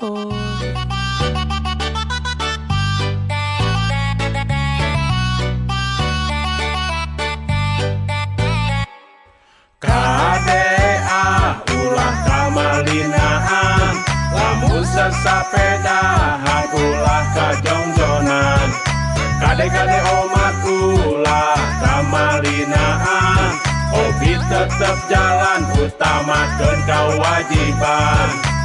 KDA ulah kamalinaan lamun sesapedahan ulah kajongjonan kade-kade omat ulah kamalinaan hobi tetep jalan utamakeun kewajiban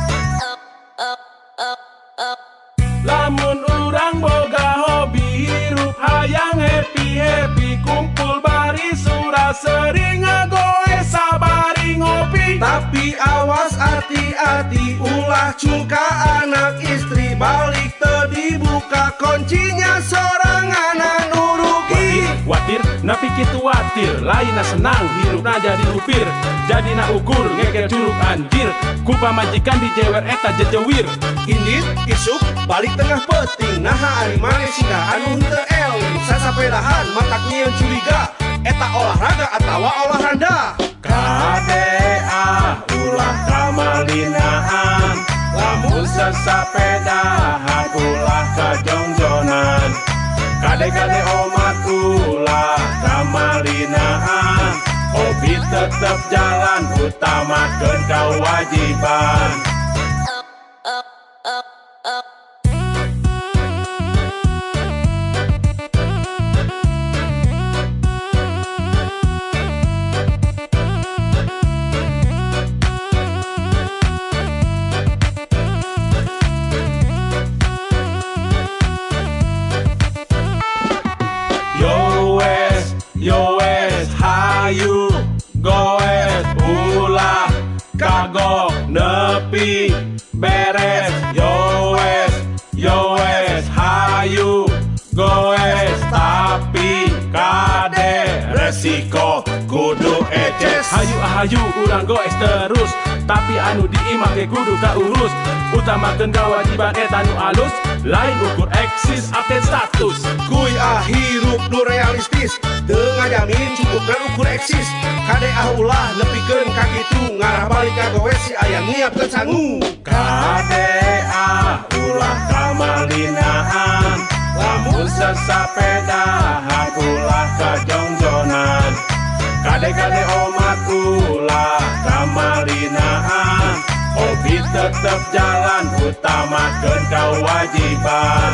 hati-hati ulah cuka anak istri balik teu dibuka kuncinya sorangan nurugi Watir, napi kitu watir Laina senang, hirupna jadi upir Jadi na ukur, ngeger curug anjir. Kupa majikan di jewer eta jejewir. Indit isuk balik tengah peting. Naha ari mane singa anu henteu eling Sasapedahan matak nyieun curiga. Eta olahraga atawa olahraga KDA ulah kamalinaan Lamun sesapedahan ulah kajongjonan Kade-kade omat ulah kamalinaan Hobi tetep jalan utamakeun kewajiban resiko kudu eces. Hayu ahayu urang goes terus, tapi anu diimake kudu kaurus. Utamakeun kewajiban eta nu alus, lain ukur eksis update status. Kuy ah hirup nu realistis. Dengan jamin cukup dan ukur eksis. Kade ah ulah nepikeun kakitu Ngarah balik ka gowe si ayang nyiapkeun sangu KDA ulah kamalinaan Lamun sesapedahan ulah kajongjonan Kade-kade omat ulah kamalinaan Hobi tetep jalan utamakeun kewajiban.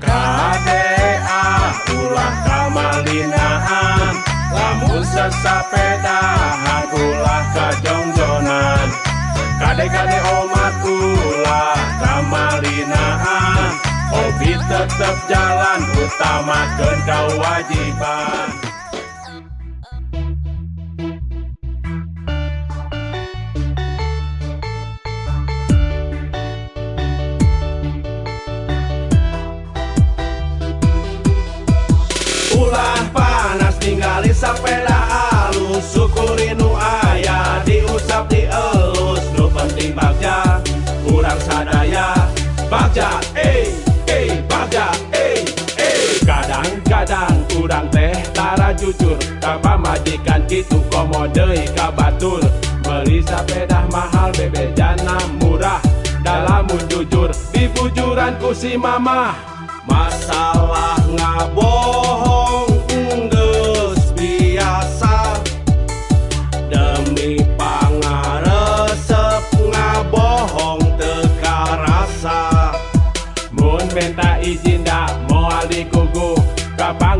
KDA ulah kamalinaan Lamun sesapedahan ulah kajongjonan Kade-kade omat ulah kamalinaan Hobi tetep jalan utamakeun kewajiban Ulah panas tinggali sepeda alus Syukuri nu Bagja eh eh bagja eh eh. Kadang-kadang kurang teh tara jujur Tanpa majikan kitu komodei kabatur. Beli sepeda mahal bebejana murah. Dalam jujur di bujuran ku si mamah. Masalah ngabohong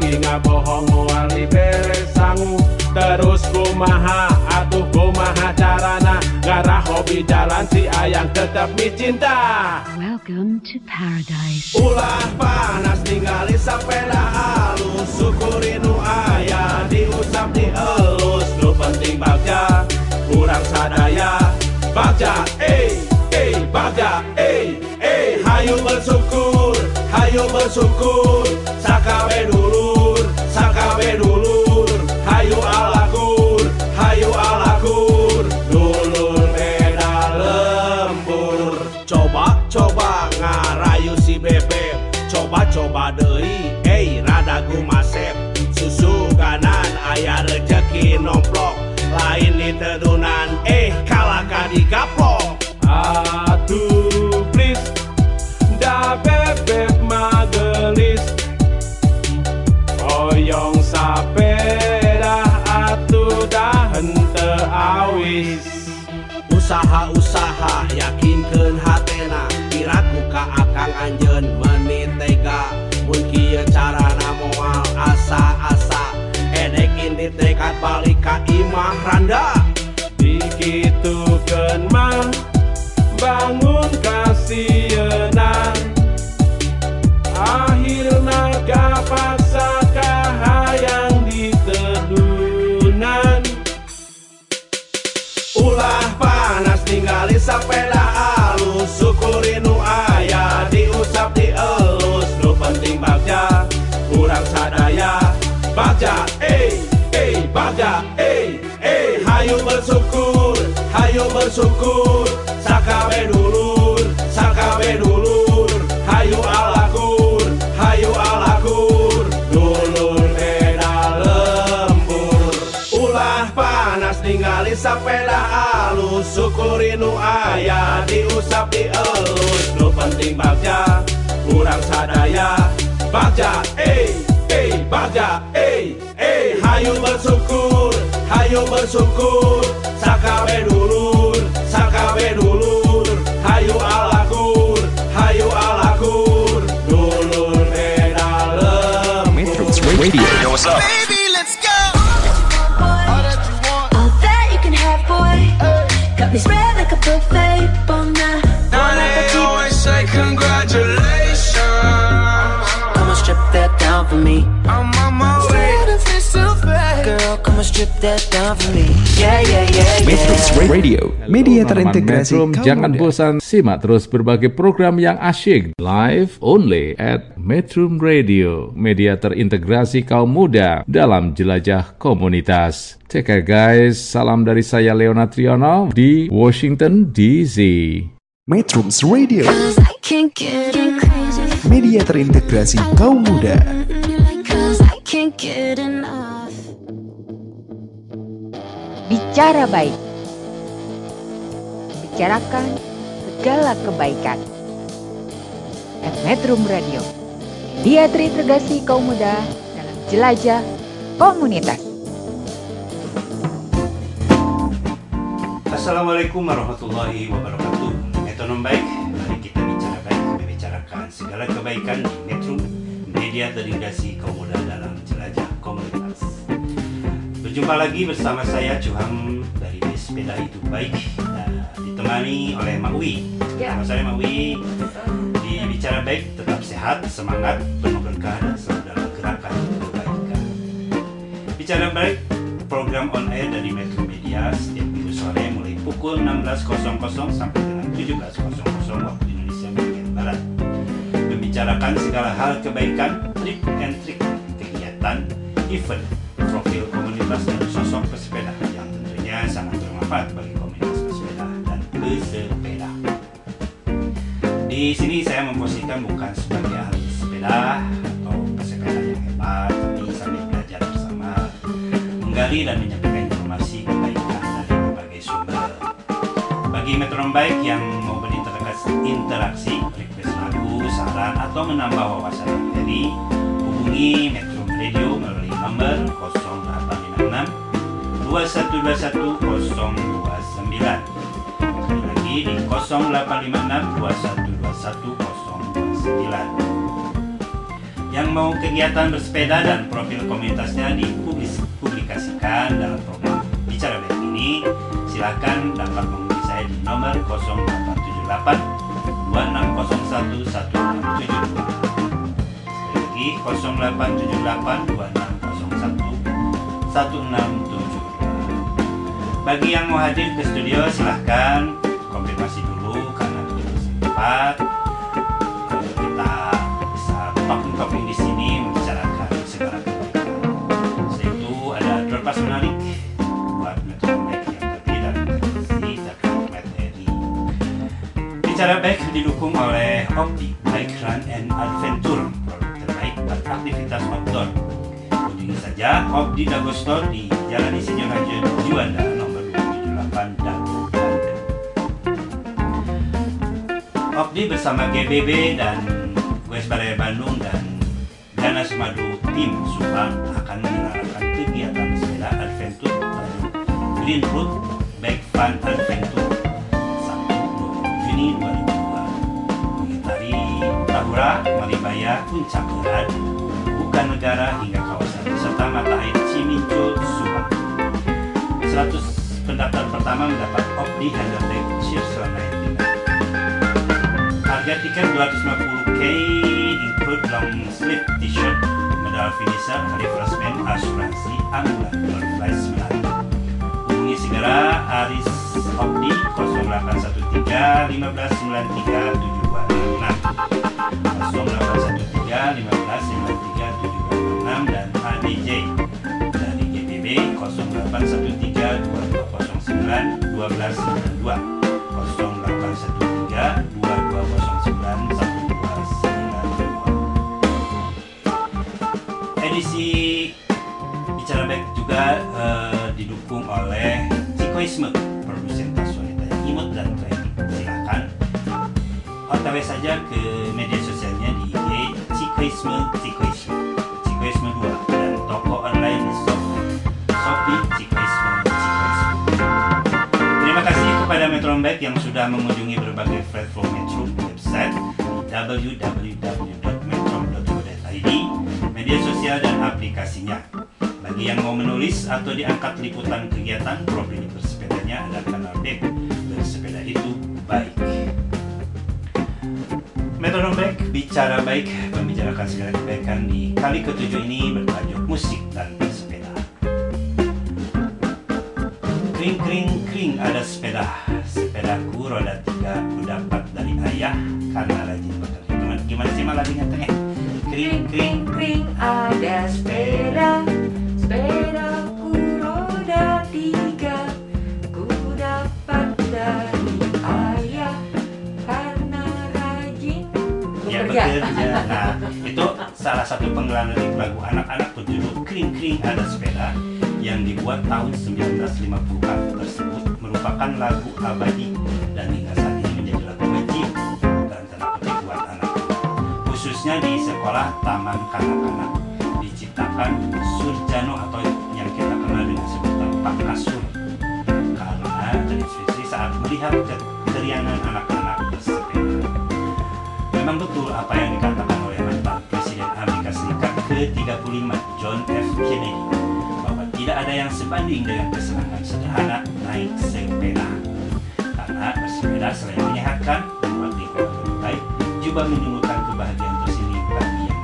Kapangi ngabohong moal dibere sangu Terus kumaha atuh kumaha carana? Garah hobi jalan si ayang tetep micinta Welcome to paradise. Ulah panas tinggali sepeda halus. Syukuri nu aya diusap dielus Nu penting bagja kurang sadaya. Bagja eh eh bagja eh eh. Hayu bersyukur hayu bersyukur. Sakabe dulur sakabe dulur Hayu alakur hayu alakur Dulur beda lembur. Coba coba ngarayu si bebek Coba coba loba deui hey rada gumasep. Susu ganan aya rejeki nomplok lain di tedunan eh kalaka digaplok atuh awis Usaha-usaha yakinkeun hatena Pirat muka akang anjeun menit tega. Mun kieu carana moal asa-asa. Edekin ditekad balik ka imah randa. Dikitukeun mah bangun kasieuna Akhirna kapaksa kahayang panas Aya diusap dielus Nu penting bagja Kurang sadaya. Bagja eh eh bagja eh eh. Hayu bersyukur Hayu bersyukur. Yeah. Radio. Media terintegrasi Metro, kaum jangan muda. bosan simak terus berbagai program yang asyik live only at Metro Radio, media terintegrasi kaum muda dalam jelajah komunitas. Take care guys, salam dari saya Leona Triono di Washington DC. Matrix Radio. Cause I can't get crazy. Media terintegrasi kaum muda. Bicara baik. Bicarakan segala kebaikan. At Metrum Radio. Dia terintegrasi kaum muda dalam jelajah komunitas. Assalamualaikum warahmatullahi wabarakatuh Metronom baik, mari kita bicara baik Membicarakan segala kebaikan di Metro Media terintegrasi kaum muda dalam jelajah komunitas Berjumpa lagi bersama saya Cuham dari Sepeda Itu Baik Dan ditemani oleh Mak Wi Ya. Nama saya Mak Wi Di Bicara Baik tetap sehat, semangat, penuh berkah dan selalu dalam gerakan kebaikan Bicara Baik program on air dari Metro Media setiap minggu sore mulai pukul 16.00 sampai dengan 17.00 waktu Indonesia bagian Barat. Membicarakan segala hal kebaikan, trik and trik, kegiatan, event, profil komunitas dan sosok pesepeda yang tentunya sangat bermanfaat bagi komunitas pesepeda dan pesepeda. Di sini saya memposisikan bukan sebagai ahli sepeda atau pesepeda yang hebat, tapi sambil belajar bersama menggali dan menyampaikan informasi kebaikan dari berbagai sumber. Bagi metronom baik yang mau berinteraksi, interaksi, request lagu, saran, atau menambah wawasan materi, hubungi Metro Radio melalui nomor 0856 2121 029. Sekali lagi di 0856 2121 029 yang mau kegiatan bersepeda dan profil komunitasnya dipublikasikan dalam program Bicara Baik ini, silakan dapat menghubungi saya di nomor 0878 2601 1672. Sekali lagi 0878 2601 1672. Bagi yang mau hadir ke studio silahkan konfirmasi dulu karena belum sempat kita bisa talking-talking di sini membicarakan segala kebaikan. Selain itu ada drop menarik buat metode yang terdiri dari televisi dan materi. Bicara baik didukung oleh Opti Bike Run and Adventure, produk komunitas outdoor. Kunjungi saja Opdi Dago di Jalan Insinyur Haji Juanda Opdi bersama GBB dan West Baraya Bandung dan Dana Sumadu Tim Subang akan menyelenggarakan kegiatan sepeda adventure atau Green Route Bike Fun Adventure Sabtu 20 Juni 2002 mengitari Tahura, Malibaya, Puncak Geran, Bukan Negara hingga kawasan wisata mata air Cimincul, Subang. 100 pendaftar pertama mendapat Opdi Handbag Shirt selama tinggal. Harga tiket 250k include long sleeve t-shirt, medal finisher, refreshment, asuransi, ambulan, door prize menarik. Hubungi segera Aris Opdi 0813 1593 726 0813 1593 726 dan ADJ dari GBB 0813 2209 1292 Cikoisme, produsen tas wanita yang imut dan trendy. Silakan otw saja ke media sosialnya di IG Cikoisme Cikoisme 2 dan toko online di Shopee Shopee Cikoisme Cikoisme. Terima kasih kepada Metro Baik yang sudah mengunjungi berbagai platform Metro website www.metro.co.id, media sosial dan aplikasinya. Bagi yang mau menulis atau diangkat liputan kegiatan, profil bersepedanya ada kanal Dep. Bersepeda itu baik. Metode baik, bicara baik, membicarakan segala kebaikan di kali ketujuh ini bertajuk musik dan bersepeda. Kring kring kring ada sepeda, sepedaku roda tiga ku dapat dari ayah karena rajin bekerja. Gimana, sih malah tengah? Kring kring kring ada sepeda salah satu penggalan lirik lagu anak-anak berjudul Kring Kring Ada Sepeda yang dibuat tahun 1950-an tersebut merupakan lagu abadi dan hingga saat ini menjadi lagu wajib dan tanda buat anak-anak khususnya di sekolah taman kanak-kanak diciptakan Surjano atau yang kita kenal dengan sebutan Pak Kasur. Karena terinspirasi saat melihat keriangan anak-anak bersepeda. Memang betul apa yang dikatakan ke-35 John F. Kennedy bahwa tidak ada yang sebanding dengan kesenangan sederhana naik sepeda. Karena bersepeda selain menyehatkan, membuat lingkungan lebih baik, juga menimbulkan kebahagiaan tersendiri bagi yang.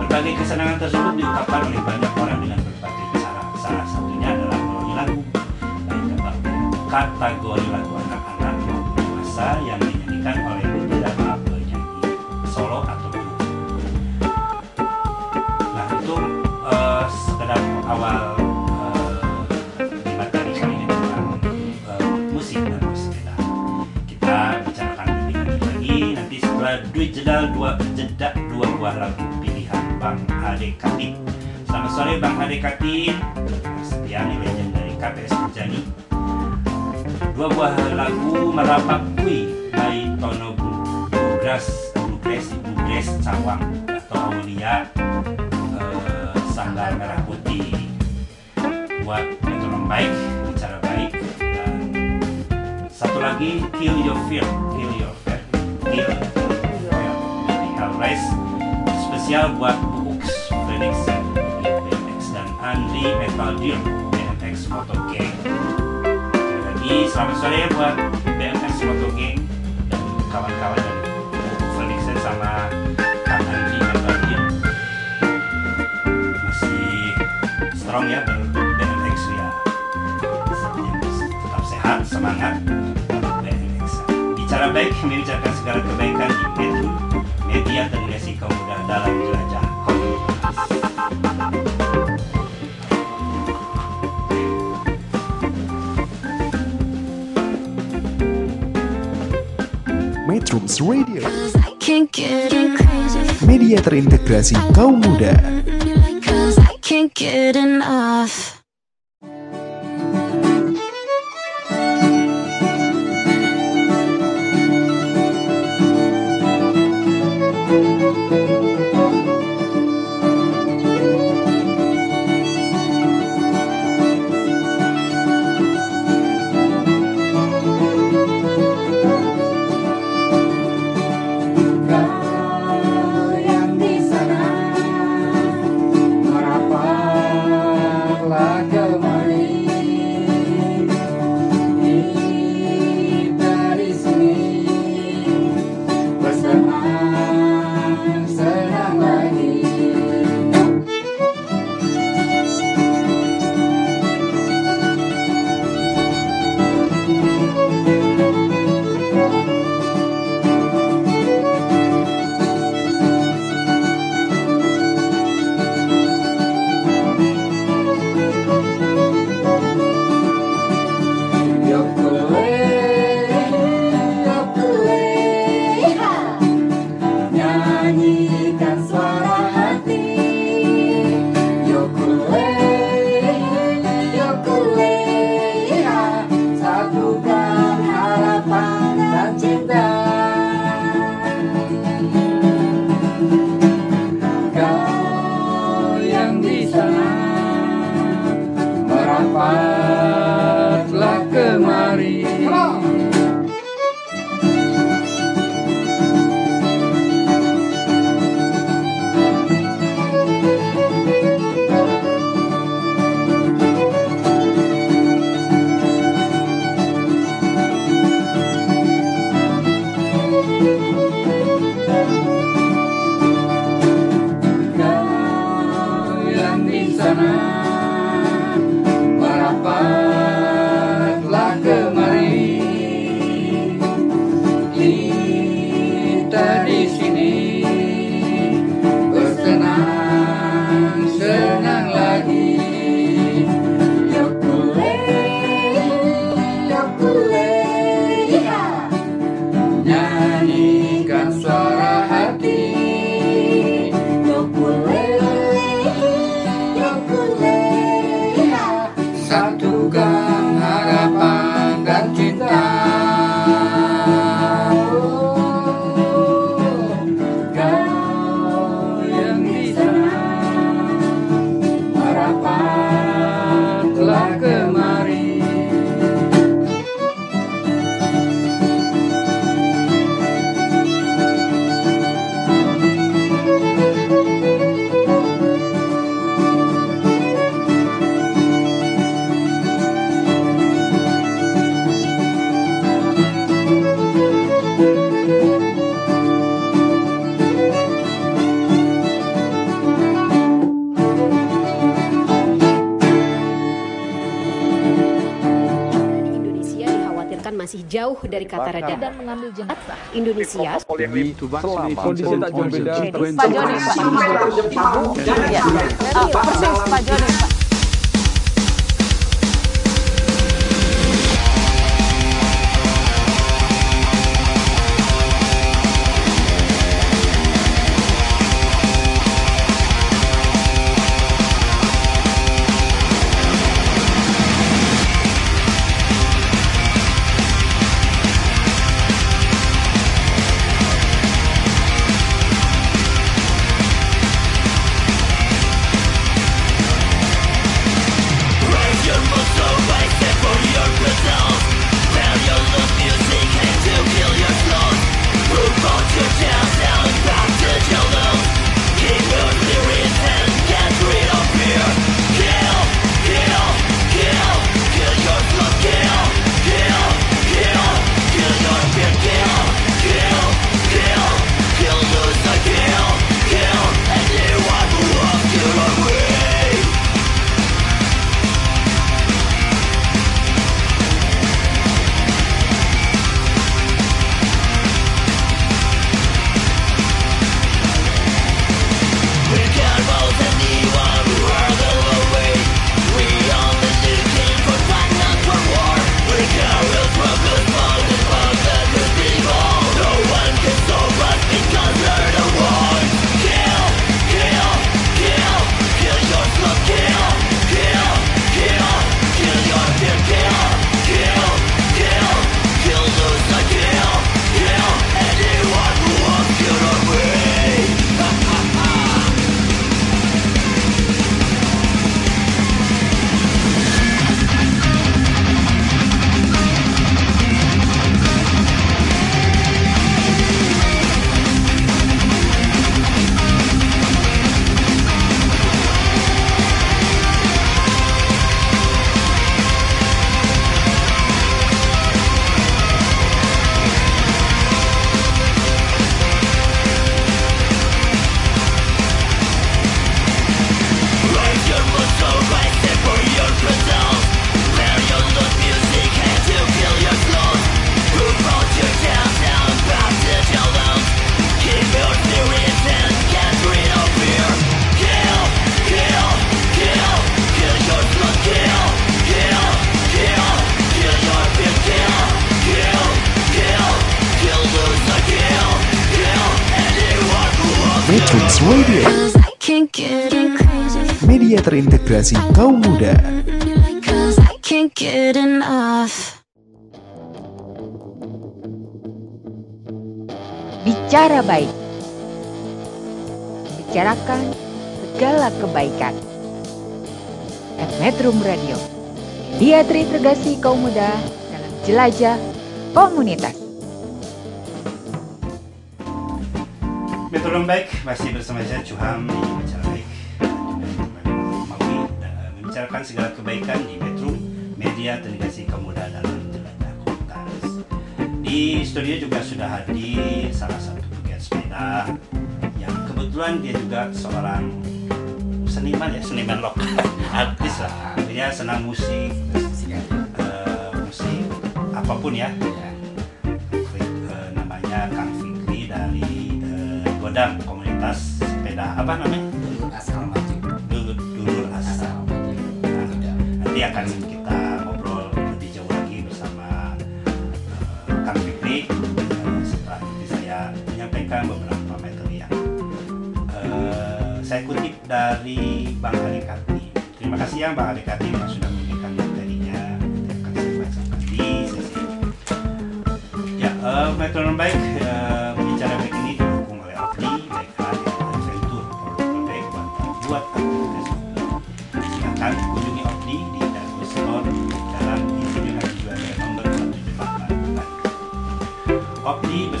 Berbagai kesenangan tersebut diungkapkan oleh banyak orang dengan berbagai cara. Salah satunya adalah melalui lagu, baik kategori lagu anak-anak maupun dewasa yang dinyanyikan oleh jeda dua jeda dua buah lagu pilihan Bang Ade Katin. Selamat sore Bang Ade Katin, Setiani legend dari KPS Bujani. Dua buah lagu Merapak Kui by Tono Bu- Bugras Bugres Bugres Cawang atau Aulia eh, Sandal Merah Putih buat metron baik bicara baik dan satu lagi Kill Your Fear Kill Your Fear Kill Hellraise spesial buat Books Felix BMX dan Andri Metal Deer BMX Moto Gang. Sekali lagi selamat sore buat BMX Moto Gang dan kawan-kawan dari Felix sama Kang Andri Metal Deer masih strong ya BMX ya. Tetap sehat semangat bicara baik membicarakan segala kebaikan di Metro media terintegrasi kaum muda dalam jelajah komunitas Metrums Radio, media terintegrasi kaum muda. Cause I can't get enough. Dari kata reda dan mengambil jenazah Indonesia. Kondisi tak jauh beda. Pak Joni, Pak. Ya, persis Pak Joni, Pak. Kau terintegrasi kaum muda. Cause I can't get enough. Bicara baik. Bicarakan segala kebaikan. At Metrum Radio. Dia terintegrasi kaum muda dalam jelajah komunitas. Metronom Baik masih bersama saya Cuham di Bicara membicarakan segala kebaikan di Metro Media Televisi Muda dalam Jelajah Komunitas Di studio juga sudah hadir salah satu pegiat sepeda Yang kebetulan dia juga seorang seniman ya, seniman lokal Artis lah, dia senang musik eh, Musik apa pun ya. Eh, namanya Kang Fikri dari eh, Godam komunitas sepeda apa namanya? Akan kita ngobrol lebih jauh lagi bersama eh, Kang Fikri eh, setelah nanti saya menyampaikan beberapa materi yang eh, saya kutip dari Bang Ali Karti. Terima kasih ya Bang Ali Karti yang sudah memberikan materinya. Bacakan di sesi ini. Ya, eh, metronom baik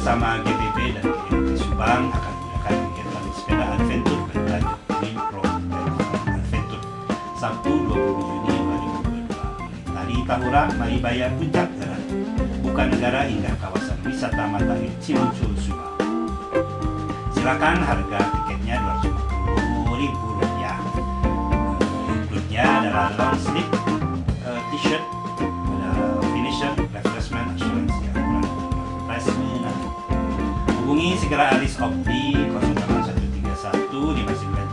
bersama GBB dan GBB Subang akan menggunakan kegiatan sepeda adventure bertajuk Green Road Adventure Sabtu 20 Juni 2022 Tari Tahura, Maribaya, Puncak Gerak bukan negara hingga kawasan wisata matahari Cimuncul Subang. Silakan harga Segera Alis Opti 08131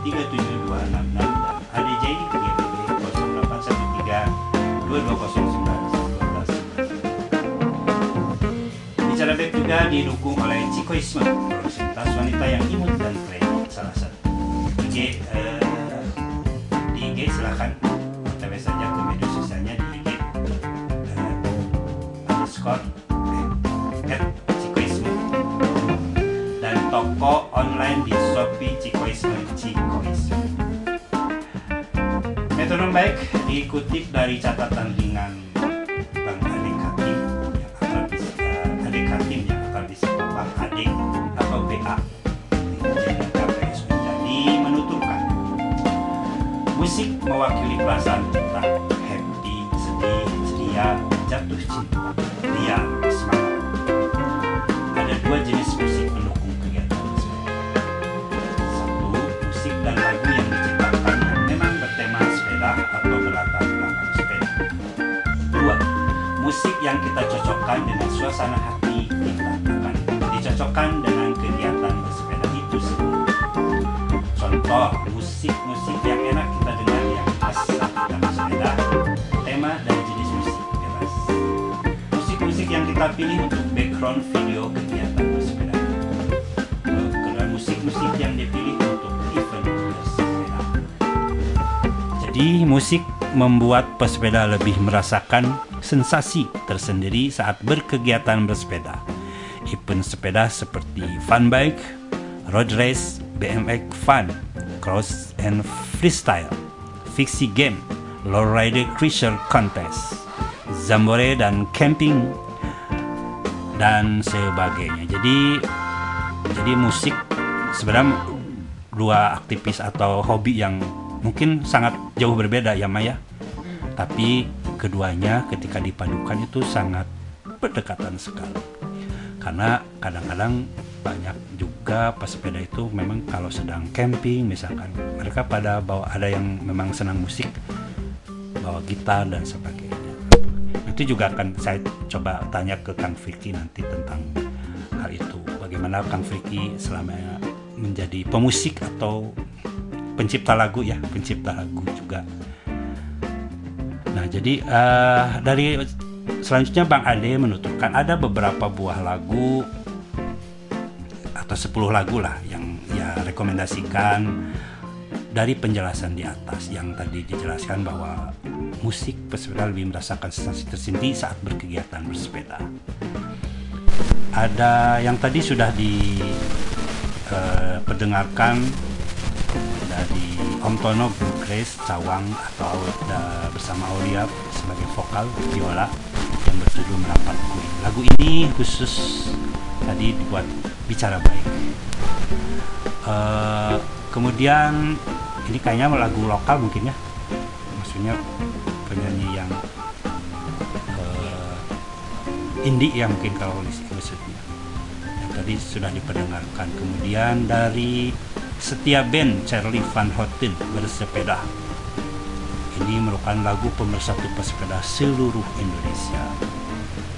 5937266 dan ADJ GBB 0813 2209 Bicara Beb juga didukung oleh Cikoisme, produksitas wanita yang imut dan keren. Salah satu. IG, eh, di IG silahkan toko online di Shopee Cikoisme Cikoisme. Metronom baik dikutip dari catatan ringan Bang Adik Hakim yang akan bisa Adik Hakim yang akan disebut Bang Adik atau BA KPS Jadi menuturkan musik mewakili perasaan kita happy, sedih, ceria, jatuh cinta, liar, semangat. Yang kita cocokkan dengan suasana hati kita akan dicocokkan dengan kegiatan bersepeda itu sendiri. Contoh, musik-musik yang enak kita dengar yang pas saat kita bersepeda, tema dan jenis musik bebas. Musik-musik yang kita pilih untuk background video kegiatan bersepeda. Karena musik-musik yang dipilih untuk event bersepeda. Jadi musik membuat pesepeda lebih merasakan sensasi tersendiri saat berkegiatan bersepeda. Event sepeda seperti fun bike, road race, BMX fun, cross and freestyle, fixie game, lowrider cruiser contest, zambore dan camping dan sebagainya. Jadi jadi musik sebenarnya dua aktivis atau hobi yang mungkin sangat jauh berbeda ya Maya. Tapi keduanya ketika dipadukan itu sangat berdekatan sekali. Karena kadang-kadang banyak juga pesepeda itu memang kalau sedang camping misalkan mereka pada bawa ada yang memang senang musik bawa gitar dan sebagainya. Itu juga akan saya coba tanya ke Kang Vicky nanti tentang hal itu. Bagaimana Kang Vicky selama menjadi pemusik atau pencipta lagu ya, pencipta lagu juga. Nah, jadi eh, dari selanjutnya Bang Ade menuturkan ada beberapa buah lagu atau 10 lagu lah yang ya rekomendasikan dari penjelasan di atas yang tadi dijelaskan bahwa musik pesepeda lebih merasakan sensasi tersendiri saat berkegiatan bersepeda. Ada yang tadi sudah diperdengarkan dari Om Tono Bluegrass Cawang atau da- bersama Aulia sebagai vokal viola yang berjudul Merapat Kui. Lagu ini khusus tadi dibuat bicara baik. Eh, kemudian ini kayaknya lagu lokal mungkin ya, maksudnya penyanyi yang eh, indie ya mungkin kalau maksudnya. Yang tadi sudah diperdengarkan. Kemudian dari Setia Band Charlie Van Houten bersepeda. Ini merupakan lagu pemersatu pesepeda seluruh Indonesia.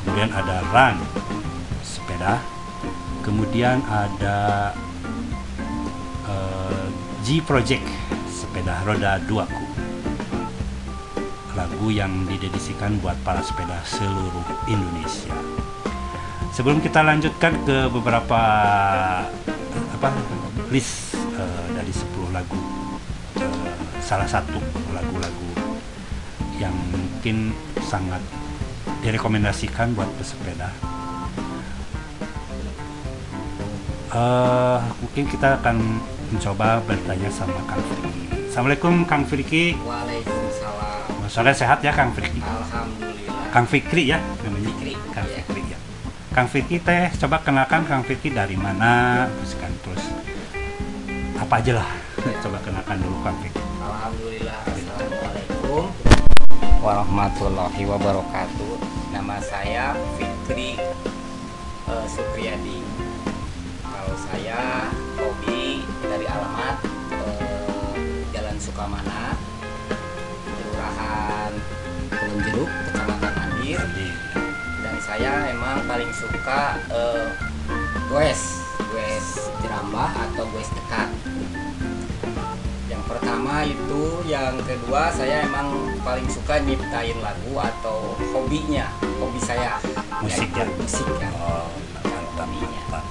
Kemudian ada Run sepeda. Kemudian ada eh, G Project sepeda roda duaku. Lagu yang didedisikan buat para sepeda seluruh Indonesia. Sebelum kita lanjutkan ke beberapa apa list 10 lagu salah satu lagu-lagu yang mungkin sangat direkomendasikan buat pesepeda. Eh, mungkin kita akan mencoba bertanya sama Kang Friki. Assalamualaikum Kang Friki. Waalaikumsalam. Sore sehat ya Kang Friki. Alhamdulillah. Kang Fikri ya namanya. Fikri, Kang iya. Fikri ya. Kang Fikri teh coba kenalkan Kang Fikri dari mana terus kan terus apa aja lah. Kenalkan dulu Fikri. Alhamdulillah. Assalamualaikum warahmatullahi wabarakatuh. Nama saya Fikri eh, Supriyadi. Kalau saya hobi dari alamat eh, Jalan Sukamana, Kelurahan Gunung Jeruk, Kecamatan Andir. Dan saya emang paling suka eh, goes, goes jerambah atau goes dekat. Pertama itu, yang kedua saya emang paling suka nyiptain lagu atau hobinya, hobi saya. Musik ya? Musik ya. Oh, mantap, mantap.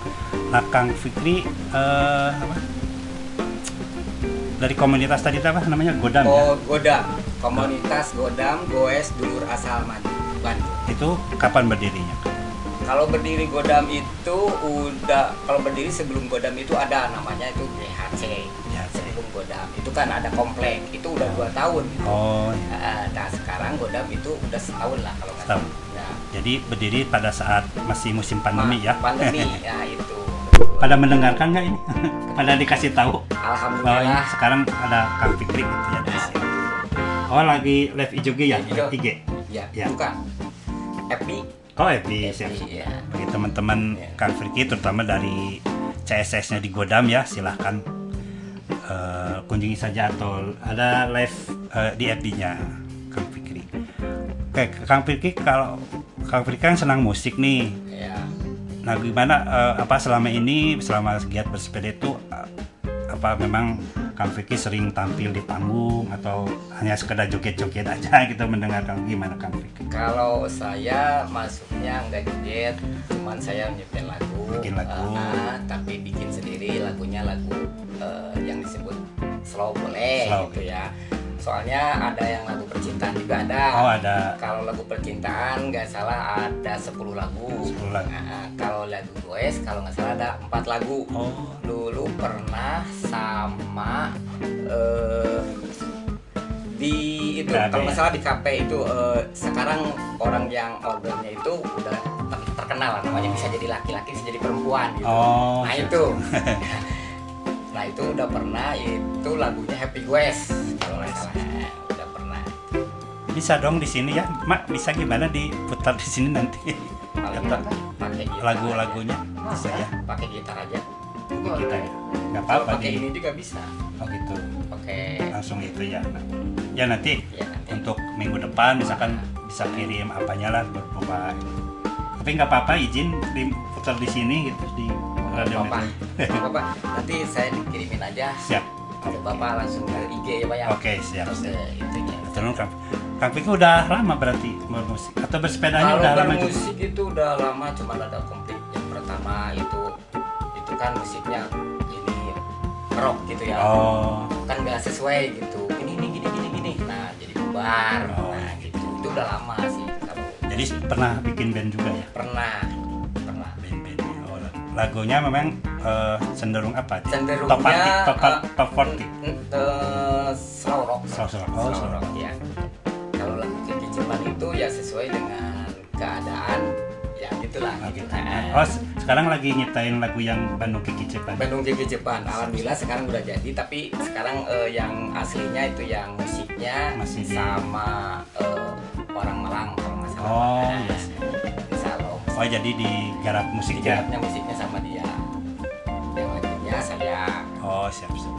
Nah, Kang Fikri eh, apa? Dari komunitas tadi apa namanya? Godam ya? Oh, Godam. Komunitas Godam Goes Dulur Asal Bandung. Itu kapan berdirinya? Kalau berdiri Godam itu udah kalau berdiri sebelum Godam itu ada namanya itu GHC. Sebelum Godam itu kan ada komplek itu udah dua tahun. Oh, Nah, nah, sekarang Godam itu udah setahun lah kalau nggak salah. Nah, Jadi berdiri pada saat masih musim pandemi ya? pandemi ya itu. Pada mendengarkan nggak ini? Pada dikasih tahu Alhamdulillah. bahwa ini sekarang ada Kang Fikri gitu ya sini. Oh lagi live IG ya? IG. Ya, Ya. bukan. Epi. Oh Epi, siap. Iya. Bagi teman-teman Kang Fikri terutama dari CSS-nya di Godam ya silahkan eh, kunjungi saja atau ada live eh, di FB-nya Kang Fikri. Oke, Kang Fikri kalau Kang Fikri kan senang musik nih. Ya. Nah, gimana eh, apa selama ini selama giat bersepeda itu eh, apa memang Kang Fikri sering tampil di panggung atau hanya sekedar joget-joget aja gitu mendengarkan gimana Kang Fikri? Kalau saya masuknya nggak joget, cuman saya nyiptain lagu. Bikin lagu. Ah, tapi bikin sendiri lagunya lagu eh, yang disebut slow boleh Slow. gitu ya. Soalnya ada yang lagu percintaan juga ada. Oh, ada. Kalau lagu percintaan nggak salah ada 10 lagu. 10 lagu. Nah, kalau lagu goes kalau nggak salah ada empat lagu. Oh. Dulu pernah sama eh di itu kalau nggak ya? salah di KP itu eh, sekarang orang yang ordernya itu udah terkenal namanya bisa jadi laki-laki bisa jadi perempuan gitu Oh, nah siap, itu siap. nah itu udah pernah itu lagunya Happy West kalau nggak salah udah pernah Bisa dong di sini ya, Mak. Bisa gimana diputar di sini nanti? Pakai gitar lagu-lagunya bisa ya. pakai gitar aja Kita ya. Nggak apa-apa pakai ini juga bisa Oh gitu. pakai Langsung itu ya. Nah, Ya nanti ya nanti untuk minggu depan misalkan bisa kirim apanya lah berupa tapi nggak apa-apa izin diputar di sini gitu di radio apa apa nanti saya dikirimin aja. Siap. Ke bapak langsung ke IG ya pak ya? Oke siap Terus, siap. itunya. Terus Kang. Kang udah lama berarti bermusik atau bersepedanya kalau udah lama juga? bermusik itu udah lama cuma ada konflik yang pertama itu itu kan musiknya ini rock gitu ya. Oh. kan nggak sesuai gitu. Ini ini gini gini gini. Nah jadi bubar. Nah gitu. Itu udah lama sih Jadi pernah bikin band juga ya? pernah pernah Band-band. Oh, lagunya memang eh, cenderung apa? cenderungnya top 40, top, eh, top 40. eh, slow rock Slow, slow. Oh, slow rock. ya kalau lagu kekicipan itu ya sesuai dengan keadaan ya gitulah gitu Nah, Oh, se- sekarang lagi nyiptain lagu yang Bandung Kiki Cepan. Bandung Gigi Jepang alhamdulillah sekarang udah jadi tapi sekarang eh, yang aslinya itu yang musiknya Masih sama eh, orang Malang kalau nggak salah Oh, Nah, yes. Insya Allah Oh, jadi digarap musiknya. digarapnya musiknya sama dia yang lagunya saya Oh, siap, siap.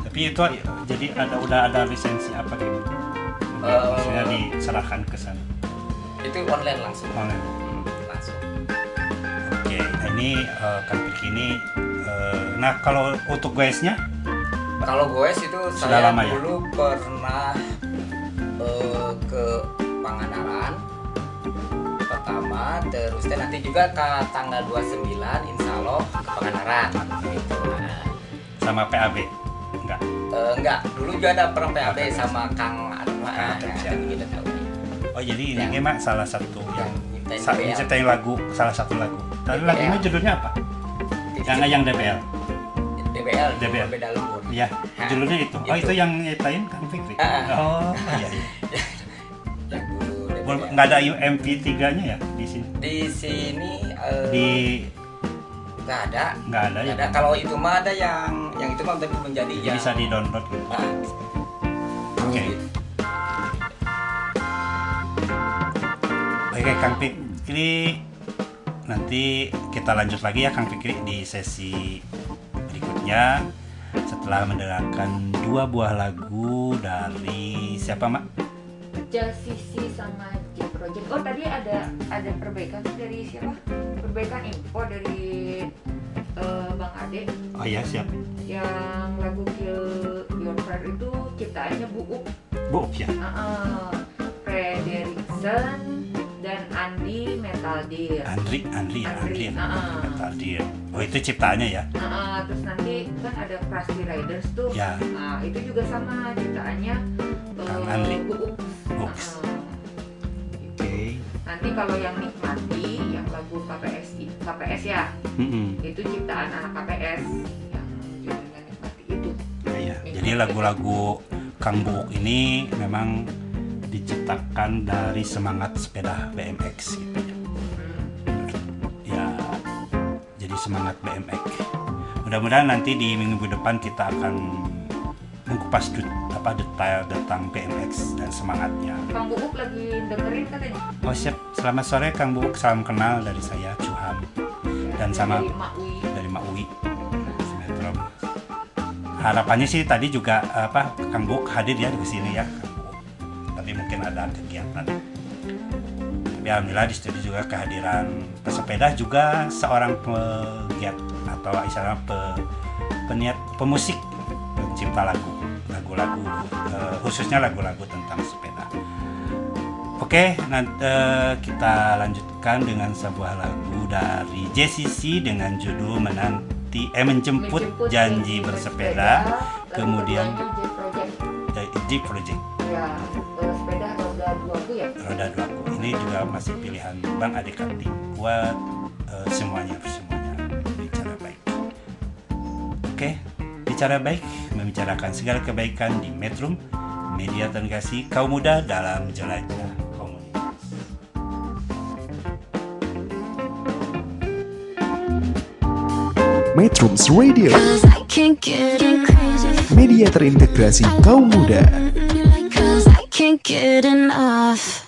Tapi itu jadi ada udah ada lisensi apa gitu? Eh, Maksudnya diserahkan ke sana. Itu online langsung. Online. Hmm, langsung. Oke, nah ini eh, Kang Piki ini eh, nah kalau untuk guysnya kalau goes itu Sudah saya lama ya? dulu pernah eh, ke Pangandaran pertama terus dan nanti juga ke tanggal 29 insya Allah ke Pangandaran. Gitu. Nah, sama PAB enggak? eh, enggak. Dulu juga ada pernah PAB sama Kang Ah, nah, kita tahu Oh jadi ini Yang- memang salah satu yang nyiptain sa- DBL. nyiptain lagu salah satu lagu. Tapi lagunya judulnya apa? Yang yang DBL. DBL, DBL. beda lembur Iya, judulnya itu. Oh Itu. itu yang nyiptain Kang Fikri. Oh iya. Belum nggak ada MP3-nya ya di sini. di sini eh, Di nggak ada nggak ada ya. Ada kalau itu mah ada yang yang itu mah tapi belum jadi Jadi ya bisa di download gitu. Ah, Oke. Oke Kang Fikri nanti kita lanjut lagi ya Kang Fikri di sesi berikutnya setelah mendengarkan dua buah lagu dari siapa Mak? Jasisi sama J Project. Oh tadi ada ada perbaikan dari siapa? Perbaikan info dari eh, Bang Ade Oh iya siap. yang lagu Kill Your Friend itu ciptaannya Bu Up, Bu Up ya. uh, Frederickson dan Andi Metal Deer. Andri, Andri ya, Andri. Andri, ah. Metal Deer. Oh itu ciptaannya ya. Uh, terus nanti kan ada Krusty Riders tuh. Ya. Nah, itu juga sama ciptaannya Kang Andri. Ups. Uh, Oke. Nanti kalau yang nikmati yang lagu KPS KPS ya Mm-mm. itu ciptaan anak KPS yang judulnya nikmati itu. Iya, jadi lagu-lagu Kang Buuk ini memang diciptakan dari semangat sepeda BMX gitu ya. Ya, jadi semangat BMX. Mudah-mudahan nanti di minggu depan kita akan mengupas dut- apa detail tentang BMX dan semangatnya. Kang Bubuk lagi dengerin katanya. Oh siap, selamat sore Kang Buuk, salam kenal dari saya Cuham dan sama Dari Sinetron. Harapannya sih tadi juga apa Kang Buk hadir ya di sini ya. Tapi mungkin ada kegiatan. Tapi alhamdulillah di studio juga kehadiran pesepeda juga seorang pegiat atau istilahnya pe, peniat pemusik pencipta lagu lagu-lagu eh, khususnya lagu-lagu tentang sepeda. Oke, nanti kita lanjutkan dengan sebuah lagu dari JCC dengan judul menanti eh menjemput, Menjemput janji bersepeda, lagu kemudian J Project. The Project Ya, eh, sepeda roda dua bu ya. roda dua ini juga masih pilihan Bang Adekati buat eh, semuanya semuanya bicara baik. Oke, bicara baik membicarakan segala kebaikan di Metrum media terkasih kaum muda dalam jelajah komunitas. Metrums Radio, media terintegrasi kaum muda. Cause I can't get enough.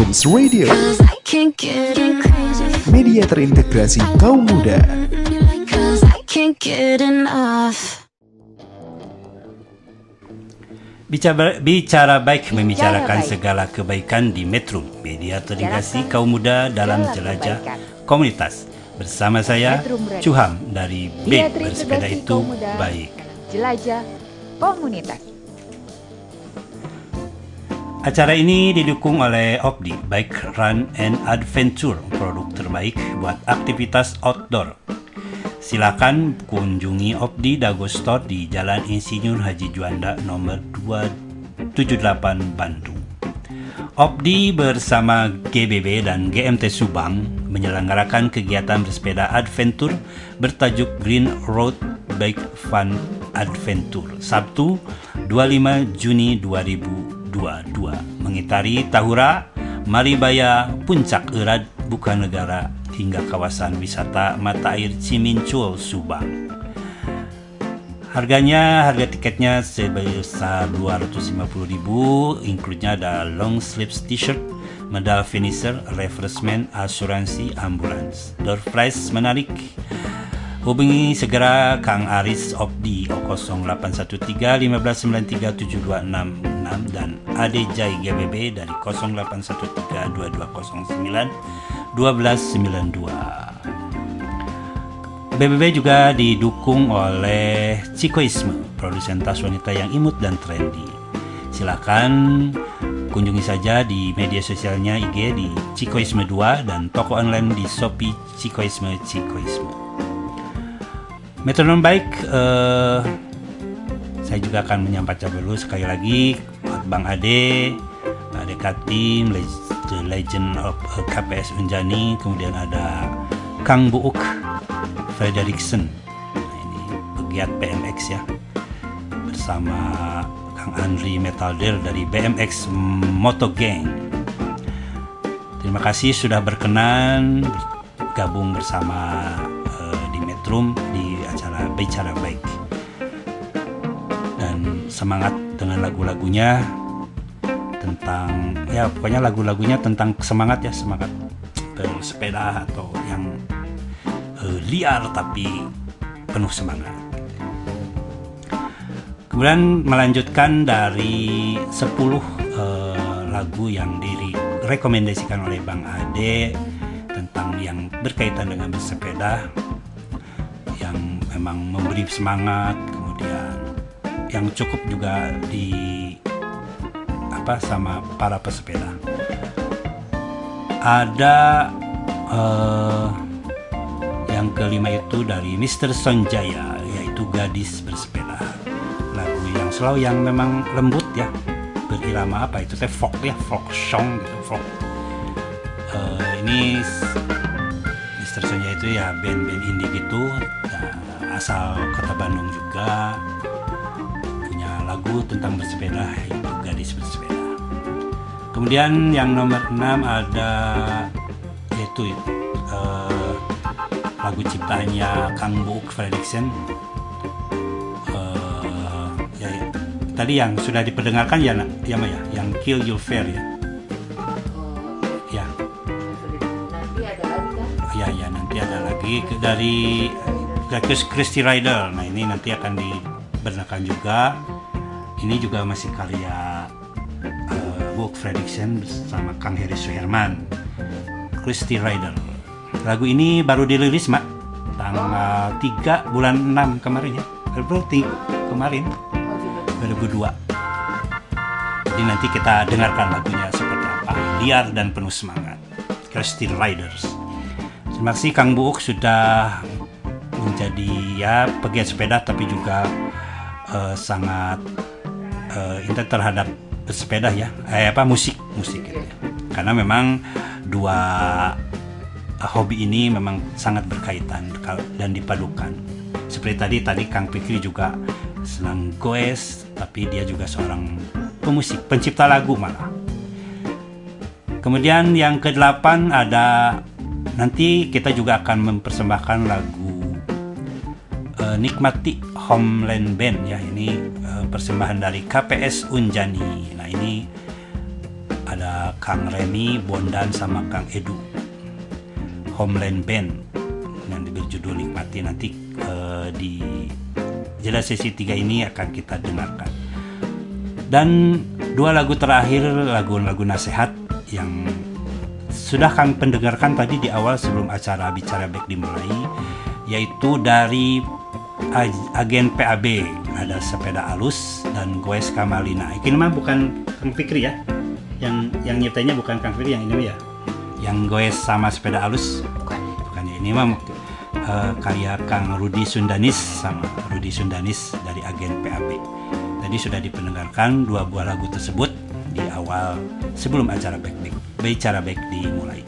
Metrums Radio, media terintegrasi kaum muda. Bicara, bicara baik membicarakan baik. segala kebaikan di Metro, media terintegrasi kaum muda dalam jelajah kebaikan. komunitas. Bersama saya. Cuham dari Big Bersepeda itu baik. Jelajah komunitas Acara ini didukung oleh Opdi, Bike Run and Adventure, produk terbaik buat aktivitas outdoor. Silakan kunjungi Opdi Dago Store di Jalan Insinyur Haji Juanda nomor 278 Bandung. Opdi bersama GBB dan GMT Subang menyelenggarakan kegiatan bersepeda adventure bertajuk Green Road Bike Fun Adventure Sabtu 25 Juni 2022 mengitari Tahura, Maribaya, Puncak Erat, Bukanegara hingga kawasan wisata mata air Cimincul Subang. Harganya, harga tiketnya sebesar 250.000, include-nya ada long sleeves t-shirt, medal finisher, refreshment, asuransi, ambulans. Door price menarik. Hubungi segera Kang Aris Opdi 0813 1593 7266 dan Ade Jai GBB dari 0813 2209 1292. BBB juga didukung oleh Cikoisme, produsen tas wanita yang imut dan trendy. Silakan kunjungi saja di media sosialnya IG di Cikoisme 2 dan toko online di Shopee Cikoisme Cikoisme. Metronom baik, eh, saya juga akan menyampaikan dulu sekali lagi. Buat Bang Ade, Ade Katim, The Legend of KPS Unjani, kemudian ada Kang Buuk, Frederickson nah, ini pegiat BMX ya. Bersama Kang Andri Metalder dari BMX Moto Gang. Terima kasih sudah berkenan gabung bersama uh, di Metrum di acara Bicara Baik dan semangat dengan lagu-lagunya tentang ya pokoknya lagu-lagunya tentang semangat ya semangat bersepeda atau yang uh, liar tapi penuh semangat. Kemudian melanjutkan dari 10 uh, lagu yang direkomendasikan oleh Bang Ade tentang yang berkaitan dengan bersepeda memang memberi semangat kemudian yang cukup juga di apa sama para pesepeda ada uh, yang kelima itu dari Mr. Sonjaya yaitu Gadis Bersepeda lagu yang selalu yang memang lembut ya berirama apa itu teh folk ya folk song gitu folk uh, ini Mr. Sonjaya itu ya band-band indie gitu uh, asal kota Bandung juga punya lagu tentang bersepeda yaitu Gadis Bersepeda kemudian yang nomor 6 ada yaitu uh, lagu ciptaannya Kang Book Fredrickson. Uh, ya, ya, tadi yang sudah diperdengarkan ya ya ya? Yang Kill Your Fear ya? Ya. Nanti ada lagi kan? ya ya nanti ada lagi dari Chris Christy Rider. Nah ini nanti akan dibernakan juga. Ini juga masih karya uh, Book Fredrickson bersama Kang Heri Suherman. Christy Rider. Lagu ini baru dirilis mak. Tanggal 3 bulan 6 kemarin ya. Berarti kemarin. 2002 jadi nanti kita dengarkan lagunya seperti apa. Liar dan penuh semangat. Christy Riders. Terima kasih Kang Buuk sudah menjadi ya pegiat sepeda tapi juga eh, sangat eh, intent terhadap sepeda ya eh, apa musik musik gitu ya. karena memang dua hobi ini memang sangat berkaitan dan dipadukan. Seperti tadi tadi Kang Fikri juga senang goes, tapi dia juga seorang pemusik, pencipta lagu malah. Kemudian yang kedelapan ada nanti kita juga akan mempersembahkan lagu eh, Nikmati Homeland Band ya. Ini eh, persembahan dari KPS Unjani. Nah, ini ada Kang Remy, Bondan sama Kang Edu. Homeland Band yang berjudul Nikmati nanti eh, di jeda sesi 3 ini akan kita dengarkan. Dan dua lagu terakhir lagu-lagu nasihat yang sudah kami pendengarkan tadi di awal sebelum acara bicara baik dimulai yaitu dari agen PAB ada sepeda alus dan goes Kamalina. Ini mah bukan Kang Fikri ya. Yang yang nyiptainya bukan Kang Fikri yang ini ya. Yang goes sama sepeda alus bukan. Bukan ya. Ini mah eh, karya Kang Rudi Sundanis sama Rudi Sundanis dari agen PAB. Tadi sudah dipendengarkan dua buah lagu tersebut di awal sebelum acara baik bicara baik dimulai.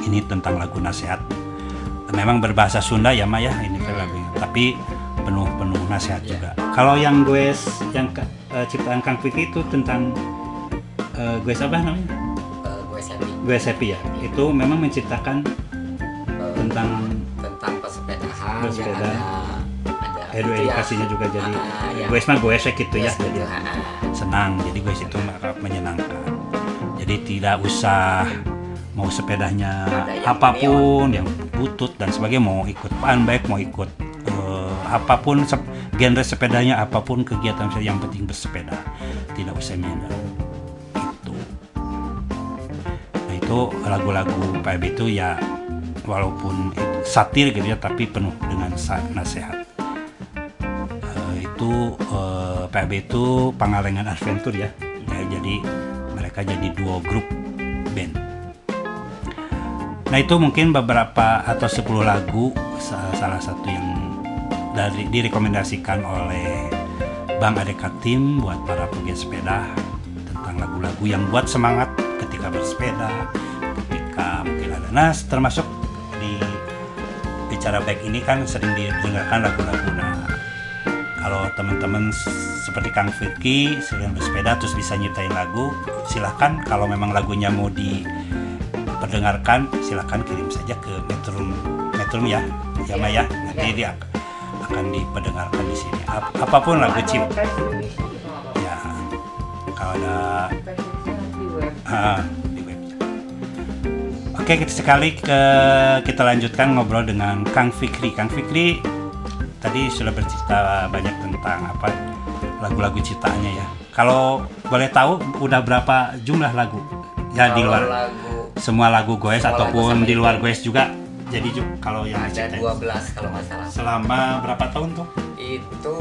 Ini tentang lagu nasihat. Memang berbahasa Sunda ya Maya ini teh lagunya, tapi penuh penuh nasihat juga. Kalau yang gue yang eh, ciptaan Kang Vicky itu tentang eh, gue apa namanya? Gue happy Gue happy ya. Itu memang menciptakan tentang tentang pesepedahan Bersepeda. yang ada ada ya. edukasinya juga jadi Ah, ya. gue mah gue gitu ya Yes, gitu, jadi ah. senang jadi gue itu menyenangkan jadi tidak usah mau sepedanya yang apa pun yang butut dan sebagainya mau ikut pan baik mau ikut apa pun genre sepedanya apa pun kegiatan yang penting bersepeda. Tidak usah minder itu. Nah itu lagu-lagu PB itu ya walaupun itu satir gitu ya tapi penuh dengan nasihat. Eh, itu eh, PB itu Pangalengan Adventure ya. ya jadi mereka jadi duo grup band. Nah itu mungkin beberapa atau 10 lagu sa- salah satu yang dari direkomendasikan oleh Bang Adeka Tim buat para pegiat sepeda tentang lagu-lagu yang buat semangat ketika bersepeda ketika mungkin ada nas termasuk di bicara baik ini kan sering didengarkan lagu-lagu. Nah kalau teman-teman seperti Kang Firki sering bersepeda terus bisa nyiptain lagu silahkan kalau memang lagunya mau diperdengarkan silahkan kirim saja ke Metrum Metrum ya ya Maya nanti dia akan diperdengarkan di sini Ap- apa pun lagu cip ya kalau ada Ah, di web. Oke, kita sekali ke kita lanjutkan ngobrol dengan Kang Fikri. Kang Fikri tadi sudah bercerita banyak tentang apa lagu-lagu ciptaannya ya. Kalau boleh tahu udah berapa jumlah lagu? Ya di Kalau luar lagu- semua lagu goes Semua lagu ataupun sama di luar goes juga. Jadi kalau yang ada diciptain 12 kalau nggak salah selama berapa tahun tuh? itu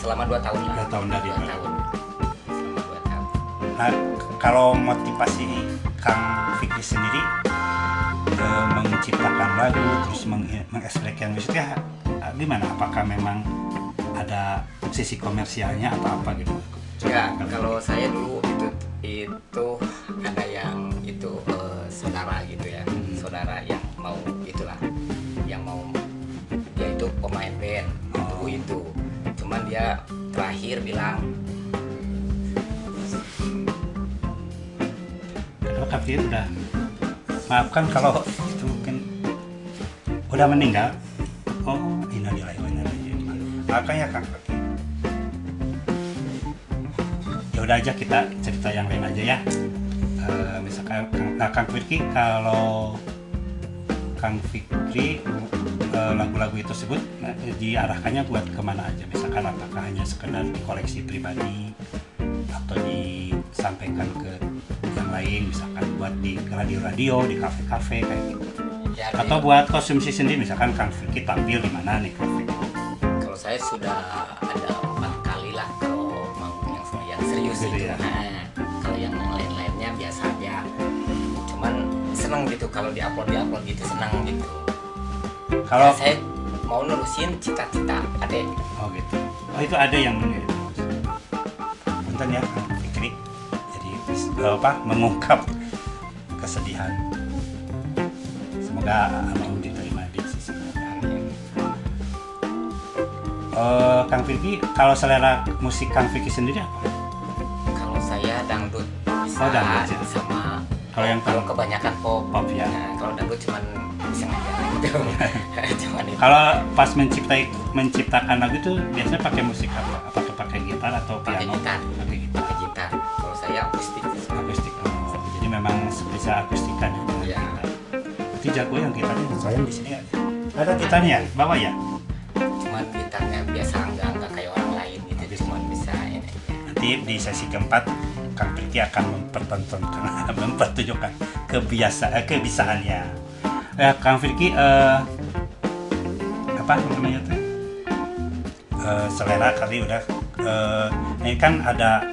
selama 2 tahun lah Dua tahun dari Dua tahun selama 2 tahun Nah, kalau motivasi Kang Fikri sendiri eh, menciptakan lagu terus meng mengekspresikan musiknya eh, gimana? Apakah memang ada sisi komersialnya atau apa gitu? Ya, kalau saya dulu itu itu ada yang itu eh, saudara gitu ya, pemain band dulu itu, cuman dia terakhir bilang. Kenapa Kang Fikri udah. Maafkan kalau itu mungkin udah meninggal? Oh, innalillahi wa inna ilaihi raji'un. Ya Kang ya udah aja kita cerita yang lain aja ya. Eh, misalkan nah Kang Fikri kalau Kang Fikri lagu-lagu itu tersebut nah, diarahkannya buat ke mana aja misalkan apakah hanya sekedar di koleksi pribadi atau disampaikan ke yang lain misalkan buat di radio-radio di kafe-kafe kayak gitu Ya, atau di- buat konsumsi sendiri misalkan Kang Fikri tampil di mana nih Fikri kalau saya sudah ada empat kali lah kalau mau yang yang serius Gitu itu. ya. Nah, kalau yang lain-lainnya biasa aja. Cuman seneng gitu kalau diupload diupload gitu senang gitu. Kalau- Ya, saya mau nerusin cita-cita adek. Oh gitu. Oh itu ada yang mengirim. Punten ya Fikri. Jadi eh, apa mengungkap kesedihan. Semoga mau diterima di sisi. Eh, Kang Fikri, kalau selera musik Kang Fikri sendiri apa? Kalau saya dangdut bisa Oh, dangdut, ya. sama Kalau yang kalau kebanyakan pop. Pop ya. Nah, kalau dangdut cuman Kalau pas menciptai menciptakan lagu itu biasanya pakai musik apa? Apakah pakai gitar atau pakai piano? gitar. Pakai gitar. Pakai gitar. Kalau saya akustik. Akustik. Oh, jadi memang bisa akustikan ya. Iya. Berarti jago yang gitarnya sayang di sini ada. Ada gitarnya, bawa ya. Cuman gitarnya biasa enggak enggak kayak orang lain gitu. Cuman bisa ini. Nanti di sesi keempat Kang Priki akan mempertontonkan, mempertunjukkan kebiasaan, kebisaannya. Eh, Kang Firki, eh, apa namanya tuh? Eh, selera kali udah. eh, ini kan ada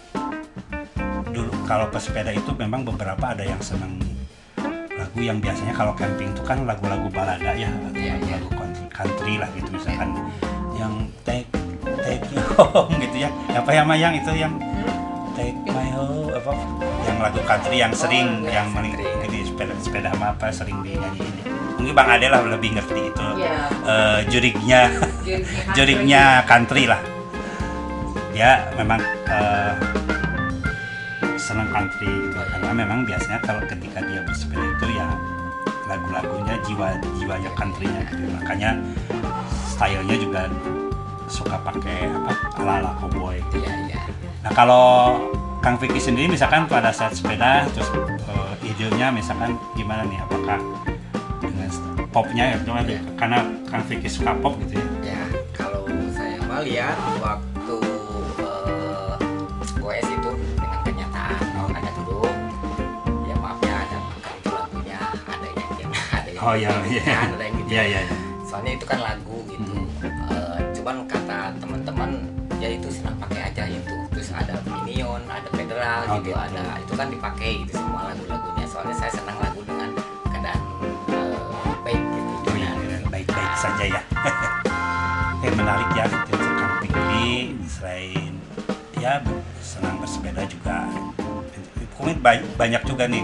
dulu kalau pesepeda itu memang beberapa ada yang senang lagu yang biasanya kalau camping itu kan lagu-lagu balada ya, lagu-lagu country, country lah gitu misalkan yang take take you home gitu ya. Apa ya Mayang itu yang take my home apa yang lagu country yang sering yang meli- di sepeda sepeda sama apa sering dinyanyiin. Ya. mungkin bang Ade lah lebih ngerti itu. Iya. eh, jurignya. Jurignya jurignya country lah. Dia memang eh, senang country gitu. Karena memang biasanya kalau ketika dia bersepeda itu ya lagu-lagunya jiwa jiwanya countrynya gitu. Makanya stylenya juga suka pakai apa ala-ala cowboy. Iya, iya. Nah kalau Kang Vicky sendiri misalkan pada saat sepeda terus eh, idenya misalkan gimana nih apakah dengan popnya ya coba deh karena Kang Vicky suka pop gitu ya. Ya, kalau saya mah lihat waktu eh, OS itu dengan kenyataan ada dulu ya maaf ya ada itu lagunya ada yang yang ada yang Oh iya iya. Kan, ada yang gitu. Iya iya. soalnya itu kan lagu gitu. Eh, cuman kata teman-teman ya itu senang pakai aja itu. Terus ada minion ada federal Oh, gitu, gitu. ada itu kan dipakai itu semua lagu-lagunya soalnya saya senang lagu dengan keadaan eh, baik gitu. Oh iya baik-baik saja ya. eh menarik ya gitu Kang Vicky selain ya senang bersepeda juga. Ba- banyak juga nih.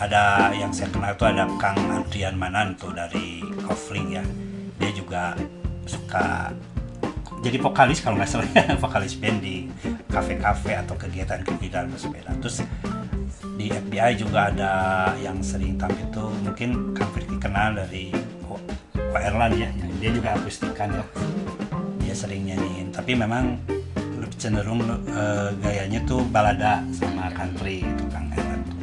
Ada yang saya kenal tuh ada Kang Adrian Manan tuh dari Kofling ya. Dia juga suka jadi vokalis kalau nggak salah ya vokalis band di kafe-kafe atau kegiatan-kegiatan bersepeda. Terus di FBI juga ada yang sering tampil tuh mungkin Kang Firki kenal dari Ko Erlan ya dia juga akustikan ya. Dia sering nyanyiin. Tapi memang lebih cenderung eh, gayanya tuh balada sama country itu Kang Erlan tuh.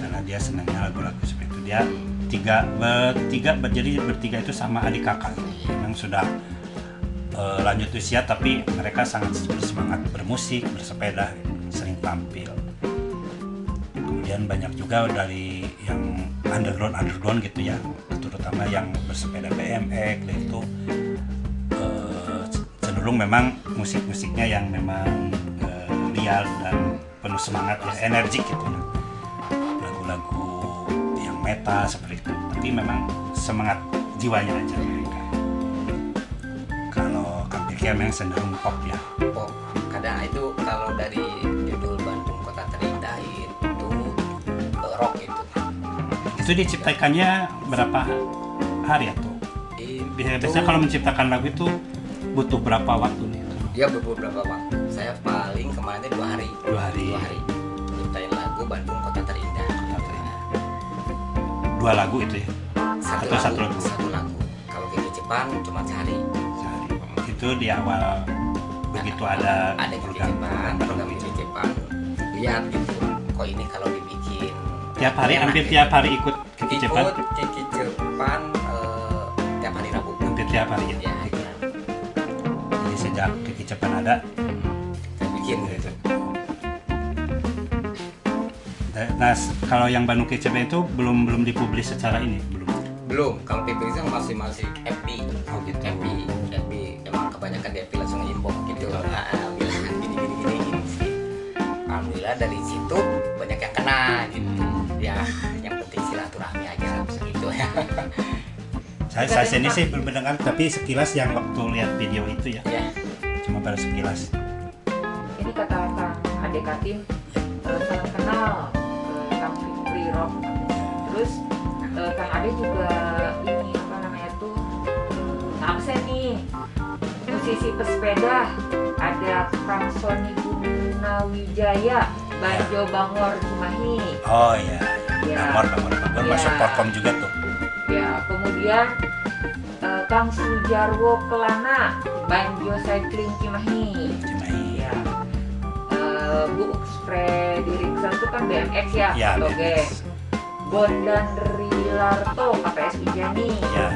Karena dia senangnya lagu-lagu seperti itu. Dia tiga bertiga jadi bertiga itu sama adik kakak. Memang sudah eh, lanjut usia tapi mereka sangat bersemangat bermusik bersepeda sering tampil kemudian banyak juga dari yang underground underground gitu ya. Terutama yang bersepeda BMX itu eh, cenderung memang musik-musiknya yang memang liar dan penuh semangat ya energik gitu lagu-lagu yang meta seperti itu. Tapi memang semangat jiwanya aja. Mereka kalau Piki memang cenderung pop ya. Pop. Kadang itu kalau dari itu diciptakannya berapa hari atau Itu- biasanya kalau menciptakan lagu itu butuh berapa waktu nih dia beberapa waktu? Saya paling kemarin dua hari. Dua hari. dua hari. Nyiptain lagu Bandung Kota Terindah. Dua lagu itu ya? Satu atau lagu, satu lagu. satu lagu. Kalau Kiki Jepang cuma sehari. Sehari. Itu di awal begitu ada ada Kiki Jepang program Kiki Jepang. Lihat gitu. Kok ini kalau dibikin tiap hari hampir tiap hari ikut Kiki ikut Cepat Kiki Jepang eh, tiap hari Rabu. Hampir tiap hari ya. Ya jadi sejak Kiki Cepat ada saya bikin. Gitu nah kalau yang Bandung Kiki Cepat itu belum belum dipublis secara ini? Belum. Belum. Kalau itu masih masih FB Oh, gitu. FB FB emang kebanyakan di FB langsung inbox gitu. Nah, bilang gini gini gini gini. Alhamdulillah dari situ banyak yang kena gitu ya. Yang penting silaturahmi aja gitu ya. Saya saya sendiri sih belum mendengar tapi sekilas yang waktu lihat video itu ya. Ya cuma baru sekilas. Ini kata Kang Ade Katim eh, salam kenal ke Kang Fikri Rock terus eh, Kang Ade juga ini apa namanya tuh absen nih. Musisi pesepeda ada Kang Sony Gunawijaya Banjo Bangor Cimahi oh iya. Ya. Bangor Bangor. Bangor Ya. masuk Porkom juga tuh. Ya kemudian eh, Kang Sujarwo Kelana Banjo Cycling Cimahi. Cimahi. Ya Eh, Bu Frederickson itu kan BMX ya, Ya, geng Bondan Rilarto KPS Ujani ya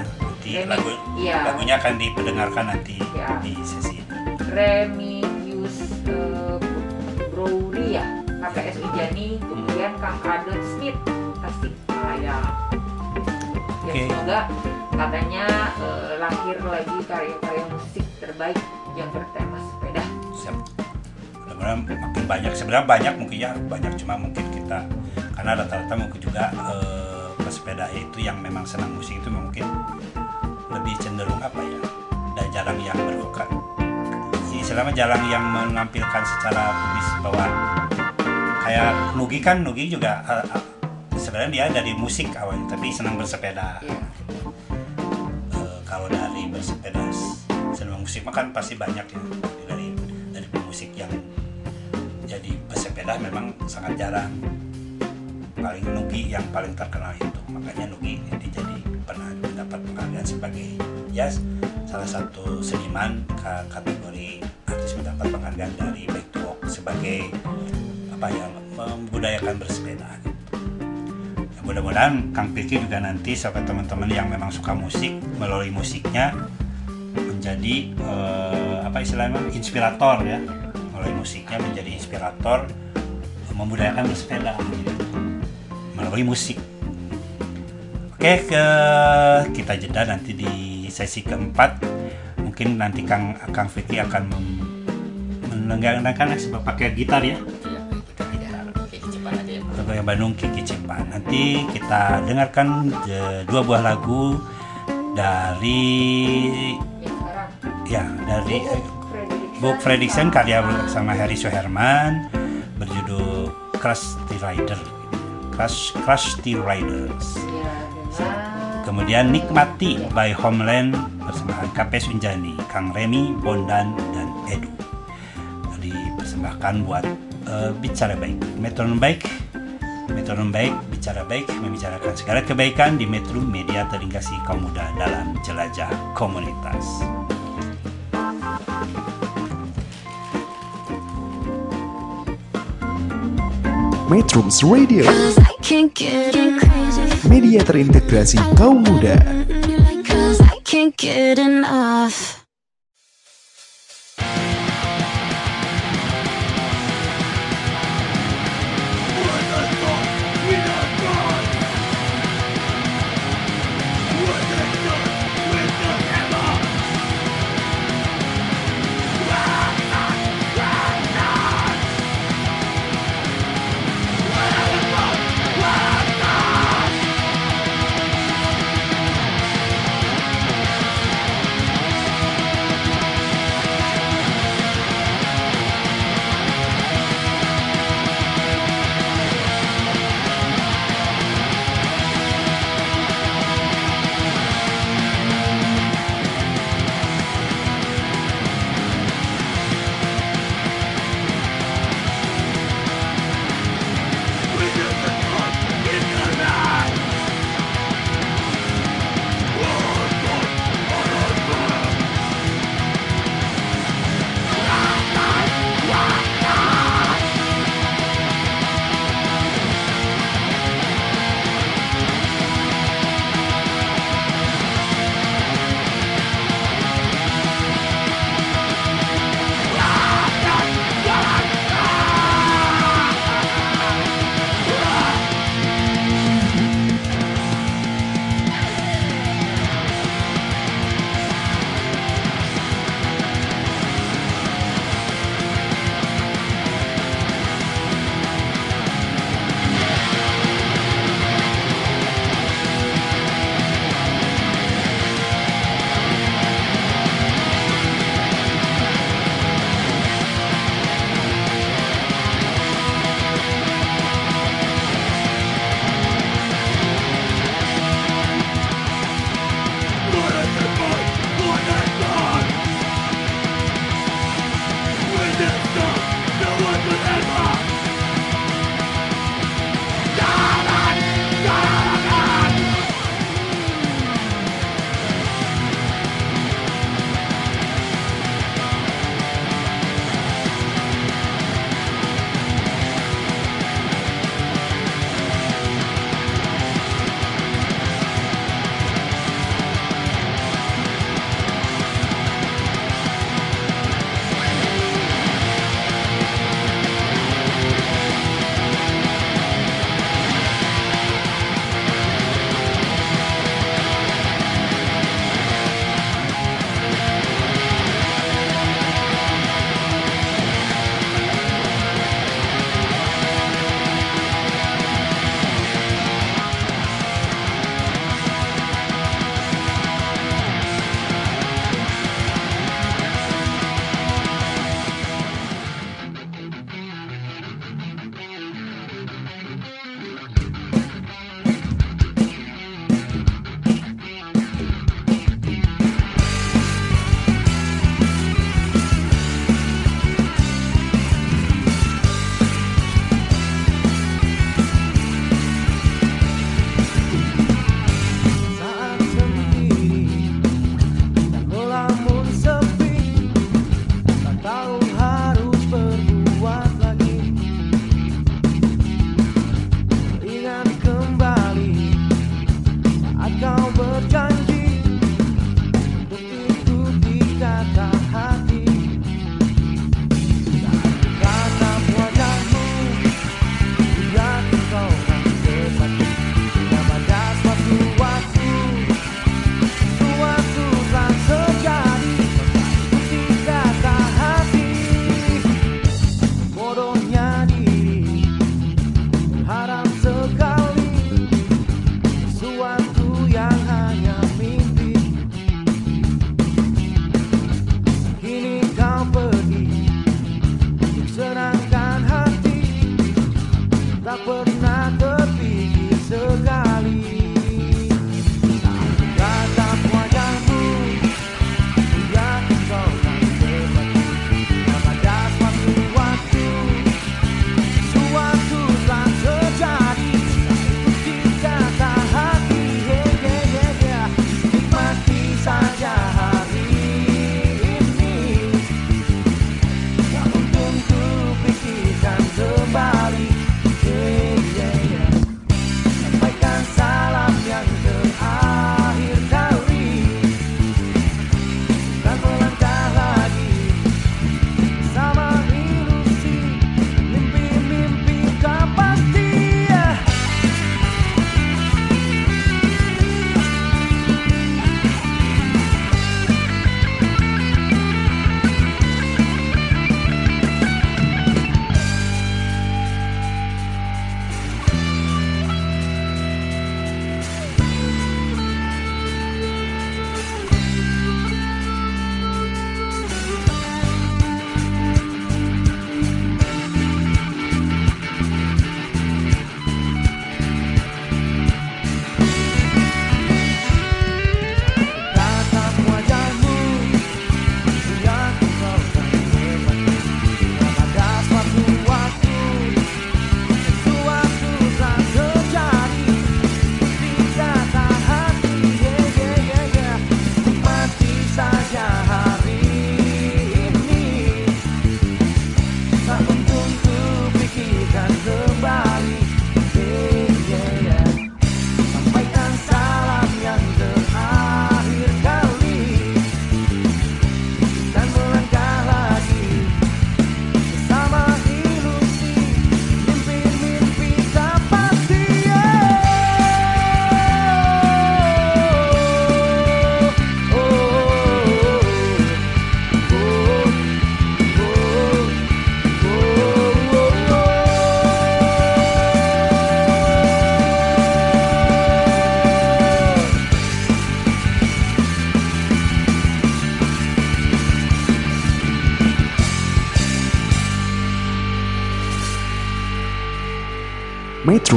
Remi- lagu iya. lagunya akan diperdengarkan nanti Ya. di sesi ini. Remigius KPS Ujani kemudian Kang Adot Smith Tasikmalaya ya Oke. semoga katanya eh, lahir lagi karya-karya musik terbaik yang bertema sepeda. Siap. Mudah-mudahan makin banyak. Sebenarnya banyak mungkin ya banyak cuma mungkin kita. Karena rata-rata mungkin juga eh, pesepeda itu yang memang senang musik itu mungkin lebih cenderung apa ya dan jarang yang bervokal istilahnya jarang yang menampilkan secara publis bahwa kayak Nugi kan Nugi juga eh, eh, sebenarnya dia dari musik awalnya tapi senang bersepeda. Iya. Eh, kalau dari bersepeda senang musik mah kan pasti banyak ya. Dari dari pemusik yang jadi bersepeda memang sangat jarang. Paling Nugi yang paling terkenal itu. Makanya Nugi ini jadi pernah mendapat penghargaan sebagai ya salah satu seniman ka- kategori artis mendapat penghargaan dari Back to Walk sebagai apa ya membudayakan bersepeda. Ya, mudah-mudahan Kang Pilki juga nanti sahabat teman-teman yang memang suka musik melalui musiknya menjadi eh, apa istilahnya inspirator ya melalui musiknya menjadi inspirator membudayakan bersepeda gitu melalui musik. Oke, ke kita jeda nanti di sesi keempat. Mungkin nanti Kang Kang Vicky akan mendengarkan pakai gitar ya. Ya. Yang Bandung Kiki Cipan. Nanti kita dengarkan eh, dua buah lagu dari ya dari eh, Book Fredrickson karya bersama Harry Suherman berjudul Crush the Rider. Crush Crush the Riders. Kemudian Nikmati by Homeland bersama KP Sunjani, Kang Remy, Bondan, dan Edu. Dipersembahkan buat eh, bicara baik, metronom baik, metronom baik, bicara baik, membicarakan segala kebaikan di Metro Media Teringkasih kaum muda dalam jelajah komunitas. Metrums Radio, media terintegrasi kaum muda.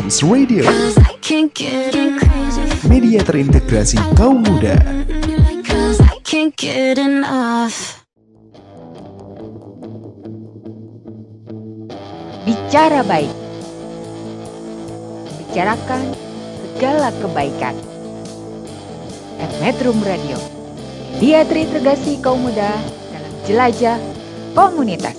Metrums Radio, I can't get crazy. media terintegrasi kaum muda. Bicara baik. Bicarakan segala kebaikan. At Metrum Radio. Dia terintegrasi kaum muda dalam jelajah komunitas.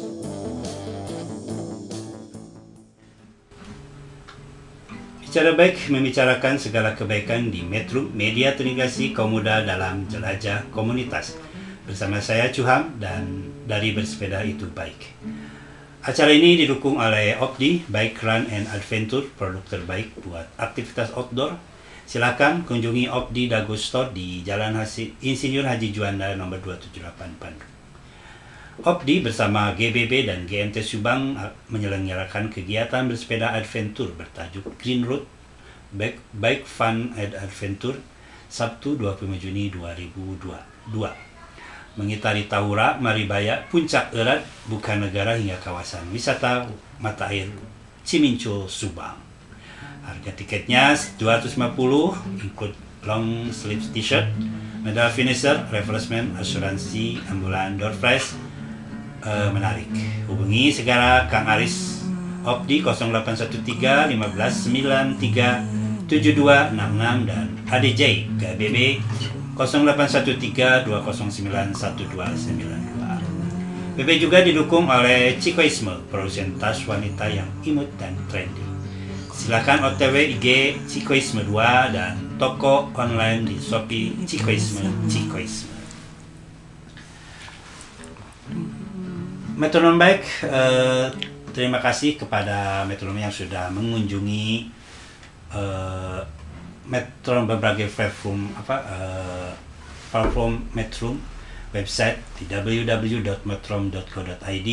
Bicara baik membicarakan segala kebaikan di Metro Media Terintegrasi Kaum Muda dalam Jelajah Komunitas. Bersama saya Cuham dan dari Bersepeda Itu Baik. Acara ini didukung oleh Opdi, Bike Run and Adventure, produk terbaik buat aktivitas outdoor. Silakan kunjungi Opdi Store di Jalan Insinyur Haji Juanda nomor 278 Bandung. Opdi bersama GBB dan GMT Subang uh, menyelenggarakan kegiatan bersepeda adventure bertajuk Green Road Bike, Fun and Adventure Sabtu 25 Juni 2022. Mengitari Tahura, Maribaya, Puncak Erat, Bukan Negara hingga kawasan wisata mata air Cimincul, Subang. Harga tiketnya 250 include long sleeve t-shirt, medal finisher, refreshment, asuransi, ambulan, door prize, eh, menarik. Hubungi segera Kang Aris Opdi 0813 1593 7266 dan ADJ KBB 0813 209 1292. BB juga didukung oleh Cikoisme, produsen tas wanita yang imut dan trendy. Silakan OTW IG Cikoisme 2 dan toko online di Shopee Cikoisme Cikoisme. Metronom baik, eh, terima kasih kepada metronom yang sudah mengunjungi eh, metronom berbagai platform apa eh, platform metrum website di www.metrom.co.id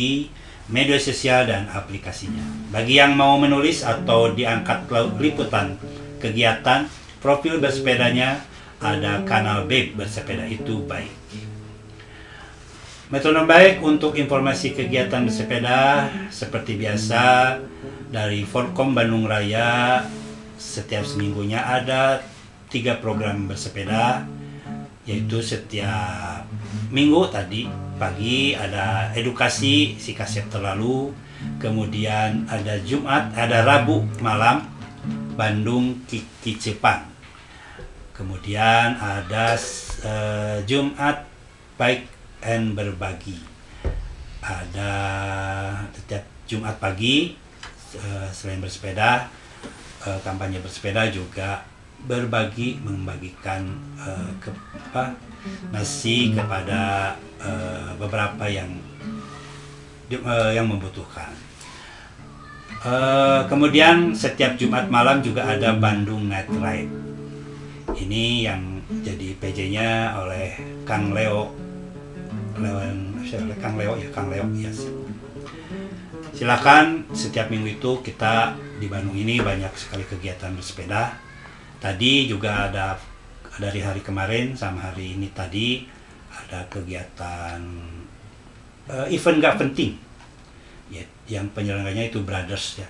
media sosial dan aplikasinya. Bagi yang mau menulis atau diangkat liputan kegiatan profil bersepedanya ada kanal web bersepeda itu baik. Metronom baik untuk informasi kegiatan bersepeda seperti biasa dari Forkom Bandung Raya setiap seminggunya ada tiga program bersepeda yaitu setiap minggu tadi pagi ada edukasi si kaset terlalu kemudian ada Jumat ada Rabu malam Bandung Kiki Cepang kemudian ada eh, Jumat baik and berbagi. Ada setiap Jumat pagi eh, selain bersepeda, eh, kampanye bersepeda juga berbagi membagikan eh, ke, apa, nasi kepada beberapa yang yang membutuhkan. Kemudian setiap Jumat malam juga ada Bandung Night Ride. Ini yang jadi PJ-nya oleh Kang Leo? Kang Leo ya Kang Leo ya silakan setiap minggu itu kita di Bandung ini banyak sekali kegiatan bersepeda. Tadi juga ada dari hari kemarin sama hari ini tadi ada kegiatan eh, event gak penting. Ya, yang penyelenggaranya itu Brothers ya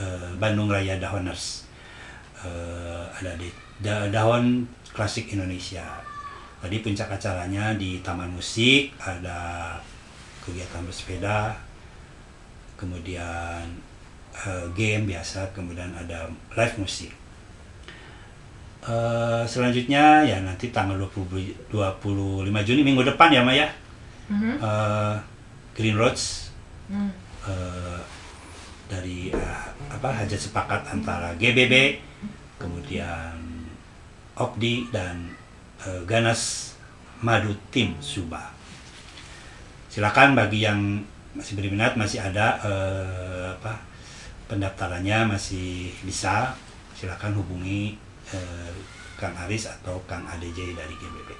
eh, Bandung Raya Dahoners. Eh, ada di Da- Dahon Klasik Indonesia Tadi puncak acaranya di Taman Musik, ada kegiatan bersepeda, kemudian eh, game biasa, kemudian ada live musik. Eh, selanjutnya ya nanti tanggal 20, 25 Juni minggu depan ya Maya. Mhm. Eh, Green Roads Hmm. eh, dari eh, apa hajat sepakat antara GBB, kemudian Opdi dan Ganas Madu Tim Suba. Silakan bagi yang masih berminat masih ada eh, apa pendaftarannya masih bisa silakan hubungi eh, Kang Aris atau Kang ADJ dari GBB.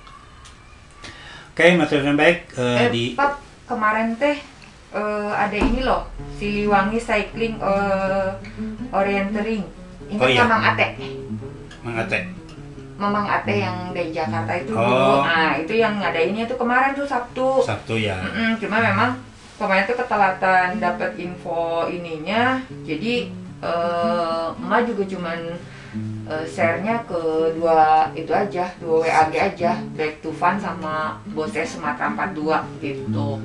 Oke, yang baik eh, Eh, di Pap, kemarin teh eh, ada ini loh, Siliwangi Cycling eh, Orienteering. Ingat Oh, iya. Mamang Ate? Mang Ate. Mamang Ate yang dari Jakarta itu Oh. dulu. Nah, itu yang ngadainnya tuh kemarin tuh Sabtu. Sabtu ya. Mm-mm, cuma memang kemarin tuh ketelatan dapat info ininya, jadi eh, emak juga cuman eh, share-nya ke dua itu aja dua WAG aja back to fun sama bosnya Sumatera 42 gitu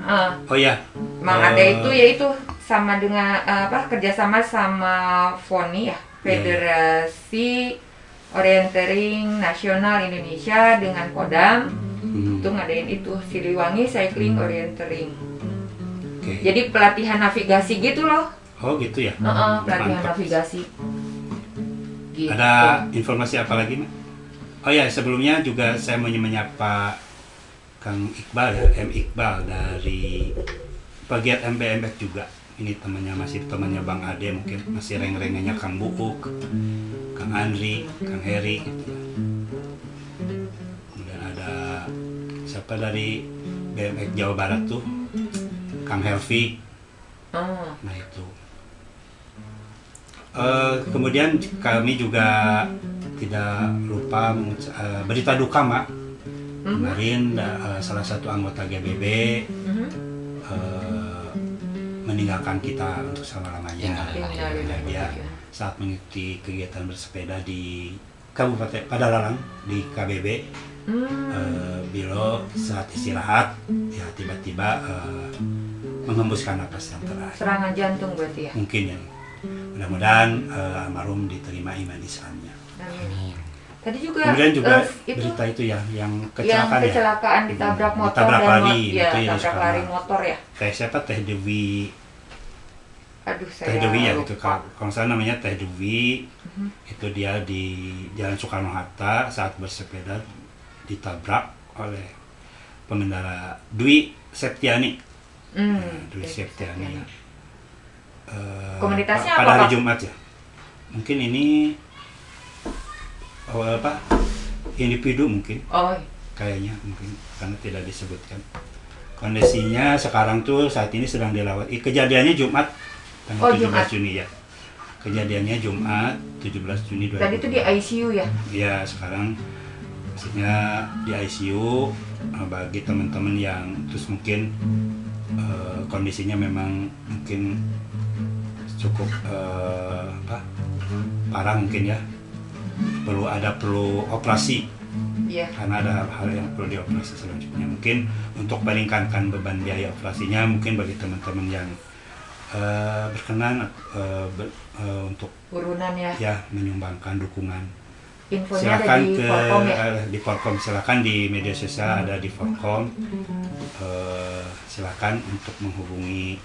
Ah, Oh ya. Emang Eh, ada itu ya itu sama dengan eh, apa kerjasama sama FONI ya Federasi Orientering Nasional Indonesia dengan Kodam Hmm. itu ngadain itu Siliwangi Cycling Orientering. Oke. Jadi pelatihan navigasi gitu loh. Oh gitu ya. Heeh, pelatihan Mantap. navigasi. Gitu. Ada informasi apa lagi, Mak? Oh ya, sebelumnya juga saya mau menyapa Kang Iqbal ya, M Iqbal dari pegiat MBMX juga. Ini temannya masih temannya Bang Ade mungkin masih reng-rengennya Kang Buuk, Kang Andri, Kang Heri gitu ya. Kemudian ada siapa dari BMX Jawa Barat tuh? Kang Helvi. Oh. Nah itu. Eh, kemudian kami juga tidak lupa eh, berita duka mak kemarin eh, salah satu anggota GBB Mhm. Eh, meninggalkan kita untuk selama lamanya Innalillahi. dia saat mengikuti kegiatan bersepeda di Kabupaten Padalarang di KBB Hmm. eh, Bilo saat istirahat ya tiba-tiba eh, mengembuskan napas yang terakhir Serangan jantung berarti ya. mungkin ya mudah-mudahan eh, almarhum diterima iman Islamnya Amin. Tadi juga kemudian juga itu berita itu ya yang yang kecelakaan ya. kecelakaan ditabrak motor ditabrak dan lari, ya, itu yang tabrak lari motor ya. teh siapa? Teh Dewi. Aduh saya teh Dewi ya lupa. itu kalau kalau salah namanya teh Dewi. Mhm. itu dia di Jalan Soekarno Hatta saat bersepeda ditabrak oleh pengendara Dwi Septiani. Hmm, Nah, Dwi Septiani. Eh, Komunitasnya pa- apa, pada hari? Jumat ya. Mungkin ini oh, apa individu mungkin. Oh. kayaknya mungkin karena tidak disebutkan. Kondisinya sekarang tuh saat ini sedang dirawat. Ih, kejadiannya Jumat tanggal Oh, 17 Jumat. Juni ya. Kejadiannya Jumat 17 Juni 2020 Tadi itu di ICU ya. Iya sekarang maksudnya di ICU eh, bagi teman-teman yang terus mungkin eh, kondisinya memang mungkin cukup eh, apa parah mungkin ya perlu ada perlu operasi. Iya. karena ada hal yang perlu dioperasi selanjutnya. Mungkin untuk meringankan beban biaya operasinya mungkin bagi teman-teman yang eh, berkenan eh, ber- eh, untuk Urunan ya. ya menyumbangkan dukungan. Infonya ada silakan di ke Forkom ya? di Forkom. Silakan di media sosial ada di Forkom. Eh, silakan untuk menghubungi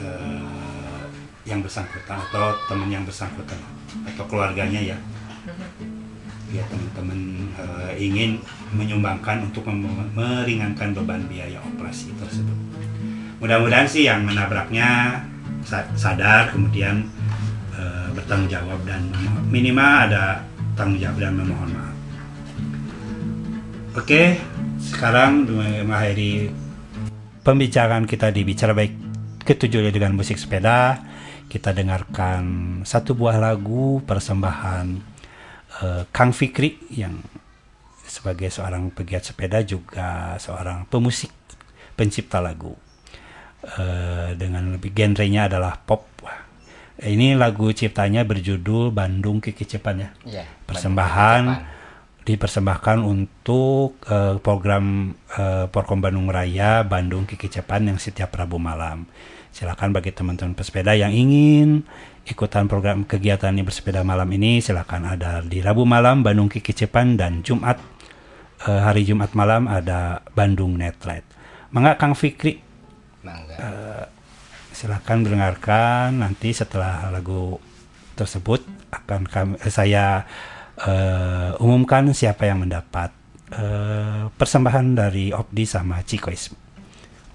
eh, yang bersangkutan atau teman yang bersangkutan atau keluarganya ya ya teman-teman eh, ingin menyumbangkan untuk meringankan beban biaya operasi tersebut. Mudah-mudahan sih yang menabraknya sa- sadar kemudian eh, bertanggung jawab dan minimal ada tanggung jawab dan memohon maaf. Oke sekarang mengakhiri pembicaraan kita di bicara baik ketujuh dengan musik sepeda. Kita dengarkan satu buah lagu persembahan eh, Kang Fikri yang sebagai seorang pegiat sepeda juga seorang pemusik pencipta lagu. Eh, dengan lebih genrenya adalah pop. Ini lagu ciptanya berjudul Bandung Kiki Cepan ya. Iya, persembahan dipersembahkan untuk eh, program eh, Porkom Bandung Raya Bandung Kiki Cepan yang setiap Rabu malam. Silakan bagi teman-teman pesepeda yang ingin ikutan program kegiatan ini bersepeda malam ini silakan ada di Rabu malam Bandung Kiki Cepan dan Jumat eh, hari Jumat malam ada Bandung Netlight Mangga Kang Fikri eh, silakan mendengarkan nanti setelah lagu tersebut akan kami, eh, saya eh, umumkan siapa yang mendapat eh, persembahan dari Opdi sama Cikois.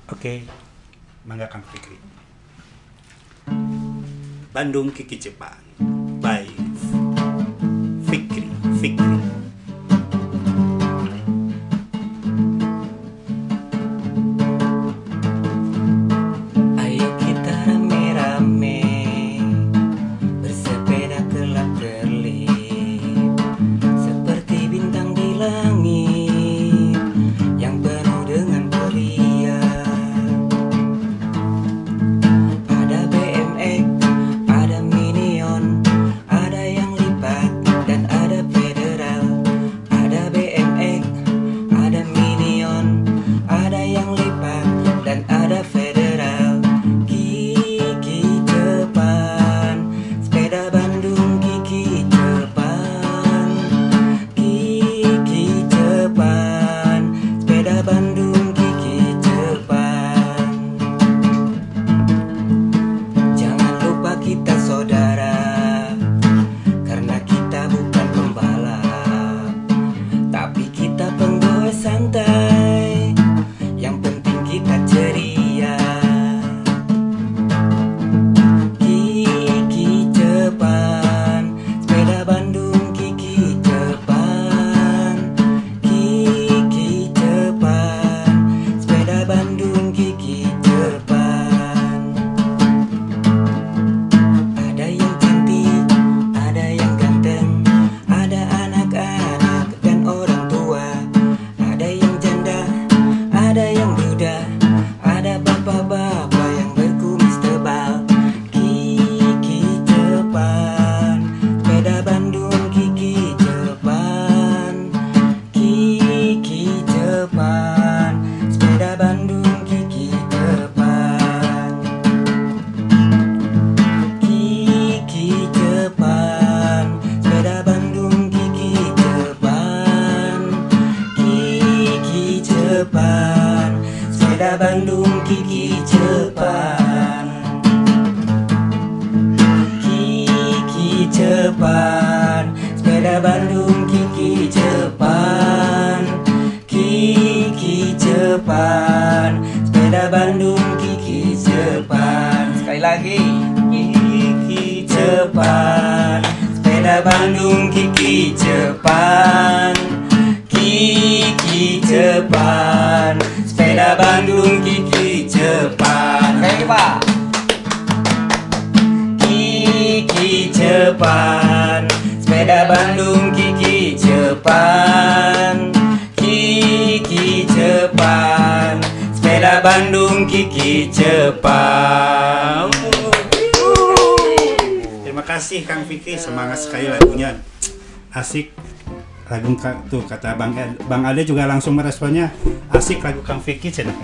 Oke, mangga Kang Fikri. Bandung Kiki Cepan by Fikri Fikri. Lagu tuh kata Bang Ed- Bang Ade juga langsung meresponnya. Asik lagu Kang Fikri cenah.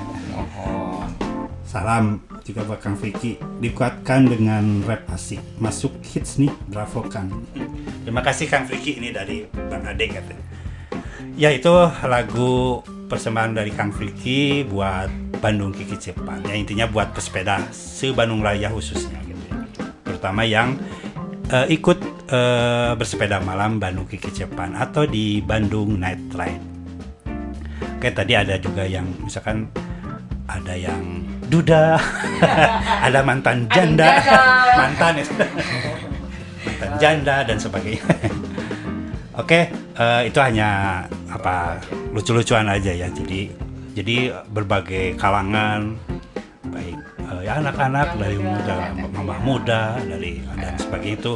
Salam juga buat Kang Fikri. Dikuatkan dengan rap asik. Masuk hits nih, bravo Kang. Terima kasih Kang Fikri ini dari Bang Ade katanya. Ya itu lagu persembahan dari Kang Fikri buat Bandung Kiki Cepat. Ya intinya buat pesepeda se Bandung Raya khususnya gitu ya. Terutama yang eh, ikut eh, bersepeda malam Bandung Kiki Cepat atau di Bandung Night Ride. Oke tadi ada juga yang misalkan ada yang duda, ada mantan janda, mantan ya, mantan janda dan sebagainya. Oke, eh, itu hanya apa lucu-lucuan aja ya. Jadi jadi berbagai kalangan baik eh, ya anak-anak dari muda, mama muda dari dan sebagainya itu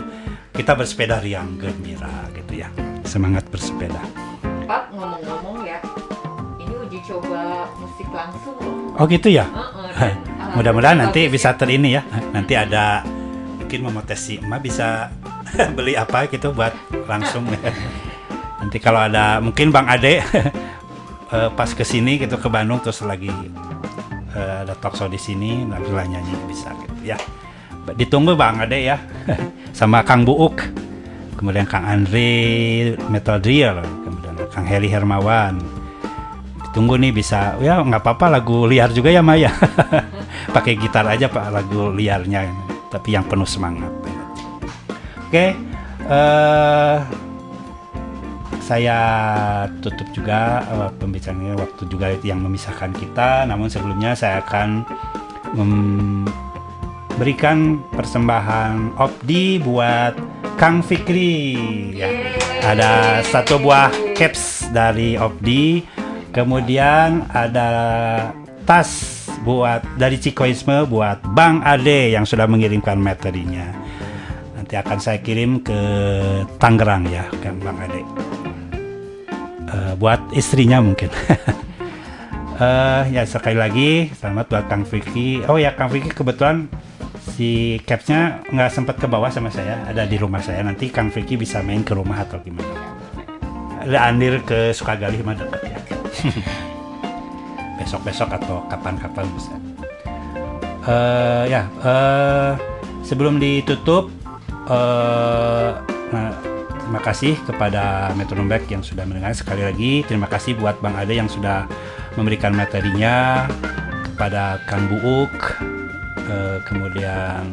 kita bersepeda riang gembira gitu ya. Semangat bersepeda. Pak ngomong-ngomong ya, ini uji coba musik langsung loh. Oh gitu ya. Heeh, dan Mudah-mudahan nanti bisa terini ya. Nanti ada mungkin memotesi emak bisa beli apa gitu buat langsung. nanti kalau ada mungkin Bang Ade eh, pas ke sini gitu ke Bandung terus lagi eh, ada talk show di sini langsung lah nyanyi bisa gitu ya. Ditunggu Bang Ade ya. Sama Kang Buuk. Kemudian Kang Andre Metal Drill, kemudian Kang Heli Hermawan, tunggu nih bisa ya nggak apa-apa lagu liar juga ya Maya pakai gitar aja pak lagu liarnya. Tapi yang penuh semangat. Oke eh saya tutup juga eh, pembicaraannya waktu juga yang memisahkan kita. Namun sebelumnya saya akan memberikan persembahan opdi buat Kang Fikri ya ada satu buah caps dari opdi Kemudian ada tas buat dari Cikoisme buat Bang Ade yang sudah mengirimkan materinya. Nanti akan saya kirim ke Tangerang ya, kan Bang Ade. Eh, buat istrinya mungkin. Eh, ya sekali lagi selamat buat Kang Vicky. Oh ya Kang Vicky kebetulan si capsnya nggak sempat ke bawah sama saya, ada di rumah saya. Nanti Kang Vicky bisa main ke rumah atau gimana? Ada Andir ke Sukagali mah deket ya. Besok-besok atau kapan-kapan bisa. Eh ya, eh sebelum ditutup, eh nah, terima kasih kepada Metronom Back yang sudah mendengar sekali lagi. Terima kasih buat Bang Ade yang sudah memberikan materinya kepada Kang Buuk, kemudian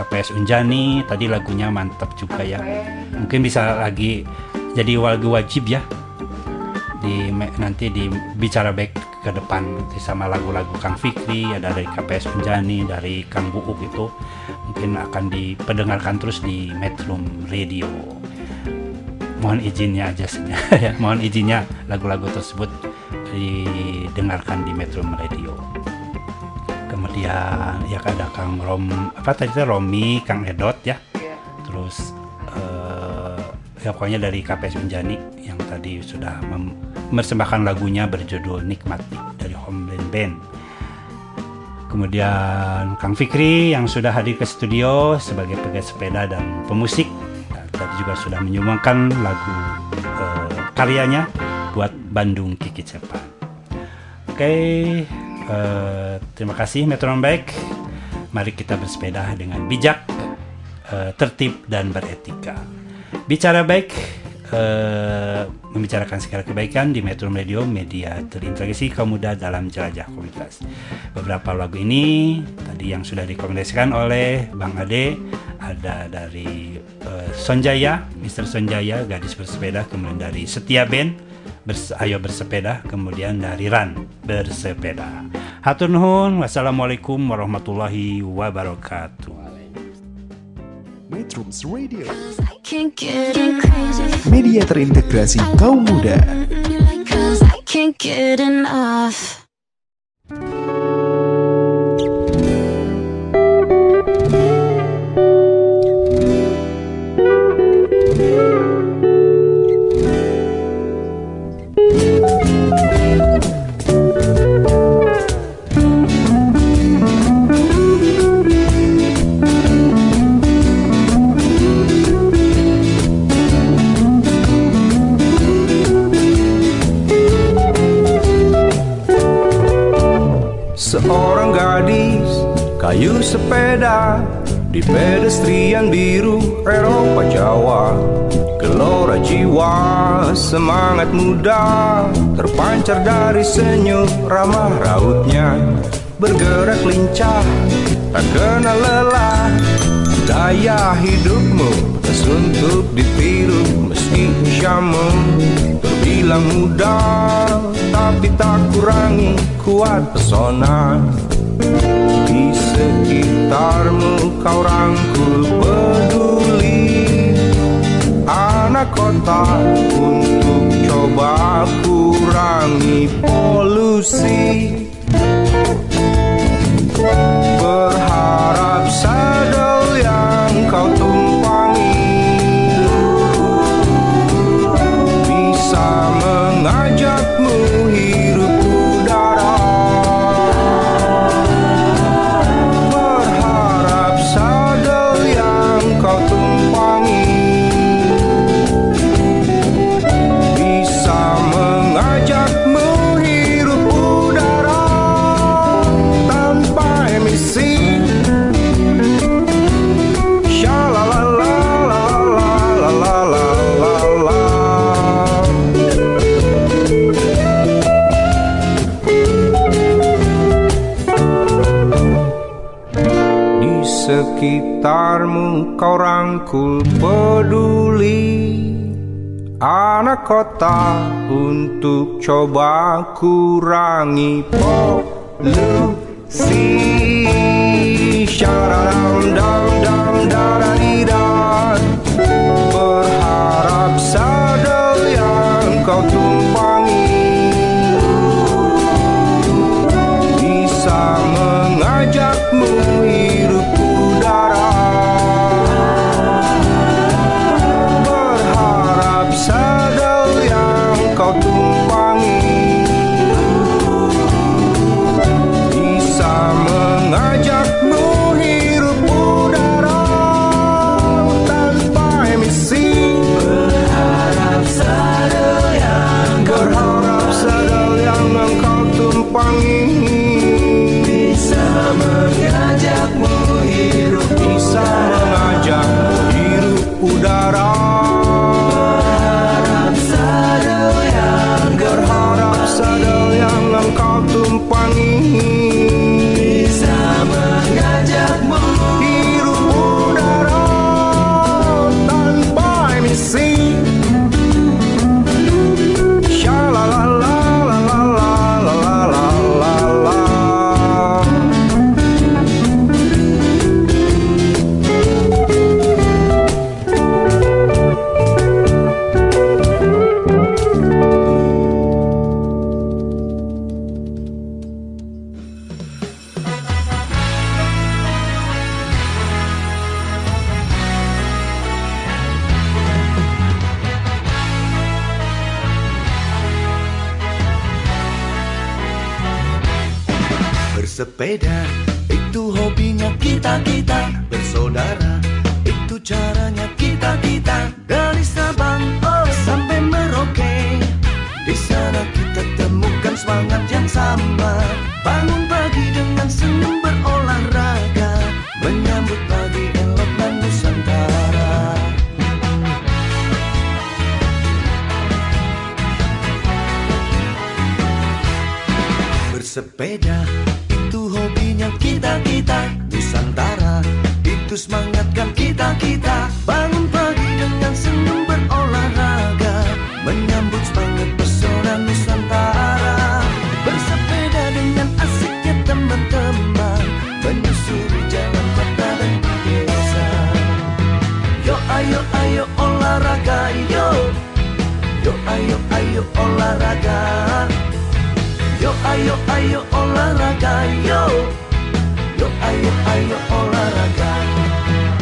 KPS Unjani. Tadi lagunya mantap juga ya. Mungkin bisa lagi jadi lagu wajib ya. Di nanti di bicara baik ke depan sama lagu-lagu Kang Fikri ada dari KPS Unjani dari Kang Buuk itu. Mungkin akan dipendengarkan terus di Metro Radio. Mohon izinnya aja sih. Ya mohon izinnya lagu-lagu tersebut didengarkan di Metro Radio kemudian ya ada Kang Rom apa tadi itu Romi Kang Edot ya terus eh, ya pokoknya dari KPS Unjani yang tadi sudah mem- mempersembahkan lagunya berjudul Nikmati dari Homeland Band. Kemudian Kang Fikri yang sudah hadir ke studio sebagai pegiat sepeda dan pemusik. Dan tadi juga sudah menyumbangkan lagu eh, karyanya buat Bandung Kiki Cepat. Oke, eh, terima kasih Metronom Baik. Mari kita bersepeda dengan bijak, eh, tertib dan beretika. Bicara baik, eh, membicarakan segala kebaikan di Metro Radio, media terintegrasi kaum muda dalam jelajah komunitas. Beberapa lagu ini tadi yang sudah direkomendasikan oleh Bang Ade ada dari eh, Sonjaya, Mr. Sonjaya, gadis bersepeda, kemudian dari Setia Band, Bers- Ayo Bersepeda, kemudian dari Ran Bersepeda. Hatur nuhun, wassalamualaikum warahmatullahi wabarakatuh. Metrums Radio, media terintegrasi kaum muda. Kayu sepeda di pedestrian biru Eropa Jawa. Gelora jiwa semangat muda terpancar dari senyum ramah rautnya. Bergerak lincah tak kenal lelah. Daya hidupmu pantas untuk ditiru meski usiamu terbilang muda tapi tak kurangi kuat pesona sekitarmu kau rangkul peduli. Anak kota untuk coba kurangi polusi. Berharap sadel yang kau tumpangi sekitarmu kau rangkul peduli. Anak kota untuk coba kurangi polusi. Syaradam dam dam daradidam Sepeda itu hobinya kita-kita bersaudara. Itu caranya kita-kita dari Sabang oh, sampai Merauke. Di sana kita temukan semangat yang sama. Bangun pagi dengan senyum berolahraga. Menyambut pagi elok dan Nusantara. Bersepeda. ayo Yo ayo ayo olahraga.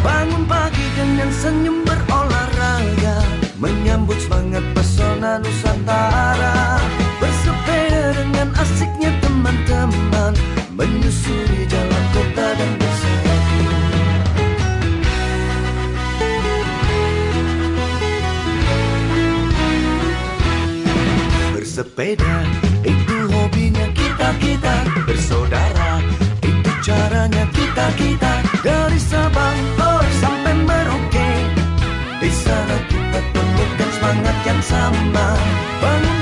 Bangun pagi dengan senyum berolahraga. Menyambut semangat pesona Nusantara. Bersepeda dengan asiknya teman-teman. Menyusuri jalan kota dan Sepeda Bersepeda. bersama.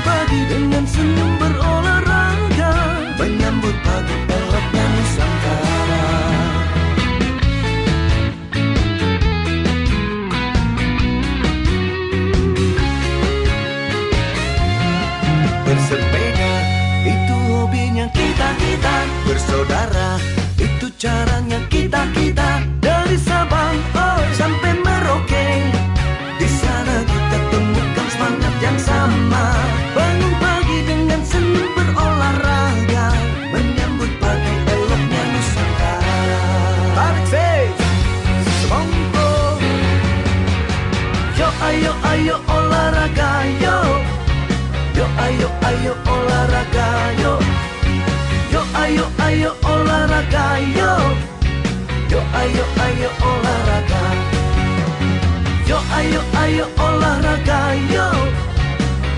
ayo olahraga yo.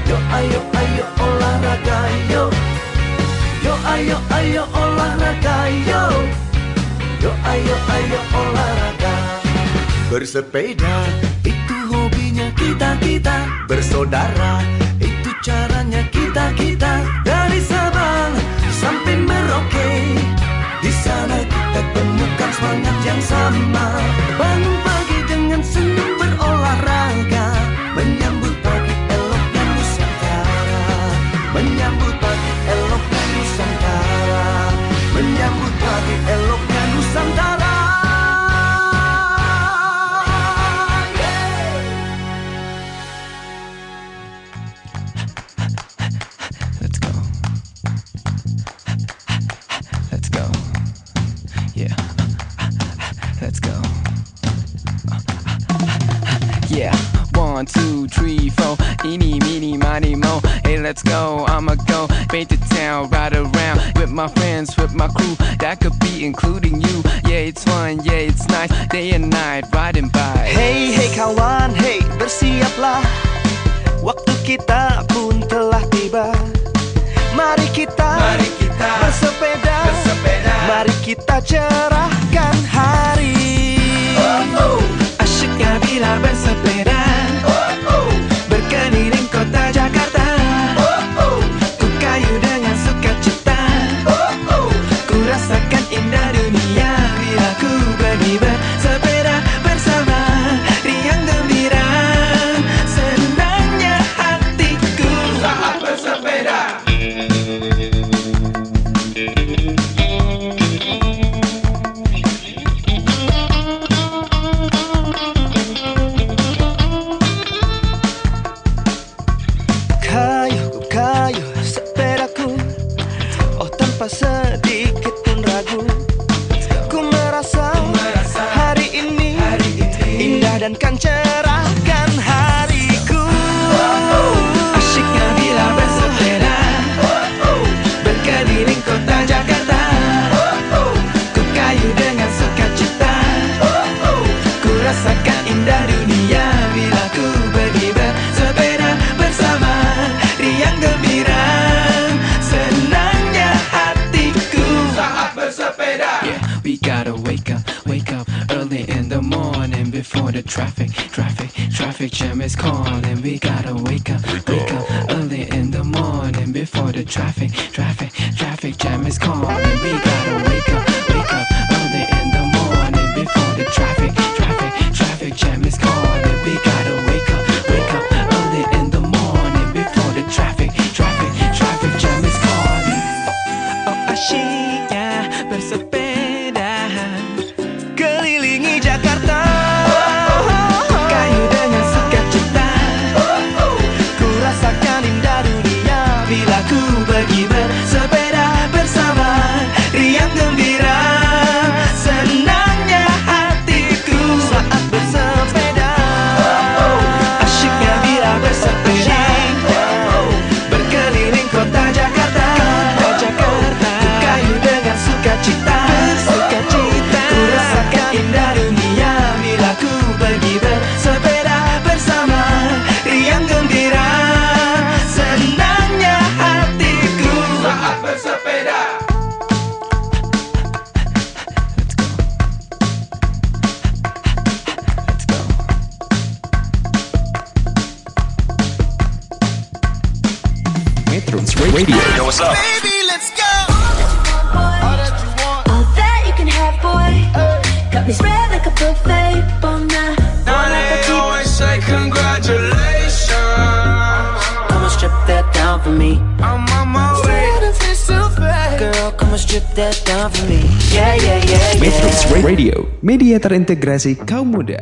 Yo ayo ayo olahraga yo. Yo ayo ayo olahraga yo. Yo ayo ayo olahraga. Bersepeda itu hobinya kita-kita. Bersaudara itu caranya kita-kita. Dari Sabang sampai Merauke Di sana kita temukan semangat yang sama. Bangun my friends, with my crew. That could be including you. Yeah, it's fun, yeah, it's nice. Day and night, riding by. Hey, hey kawan, hey, bersiaplah. Waktu kita pun telah tiba. Mari kita, Mari kita bersepeda. bersepeda. Mari kita cerahkan hari. Oh, oh. Terintegrasi kaum muda.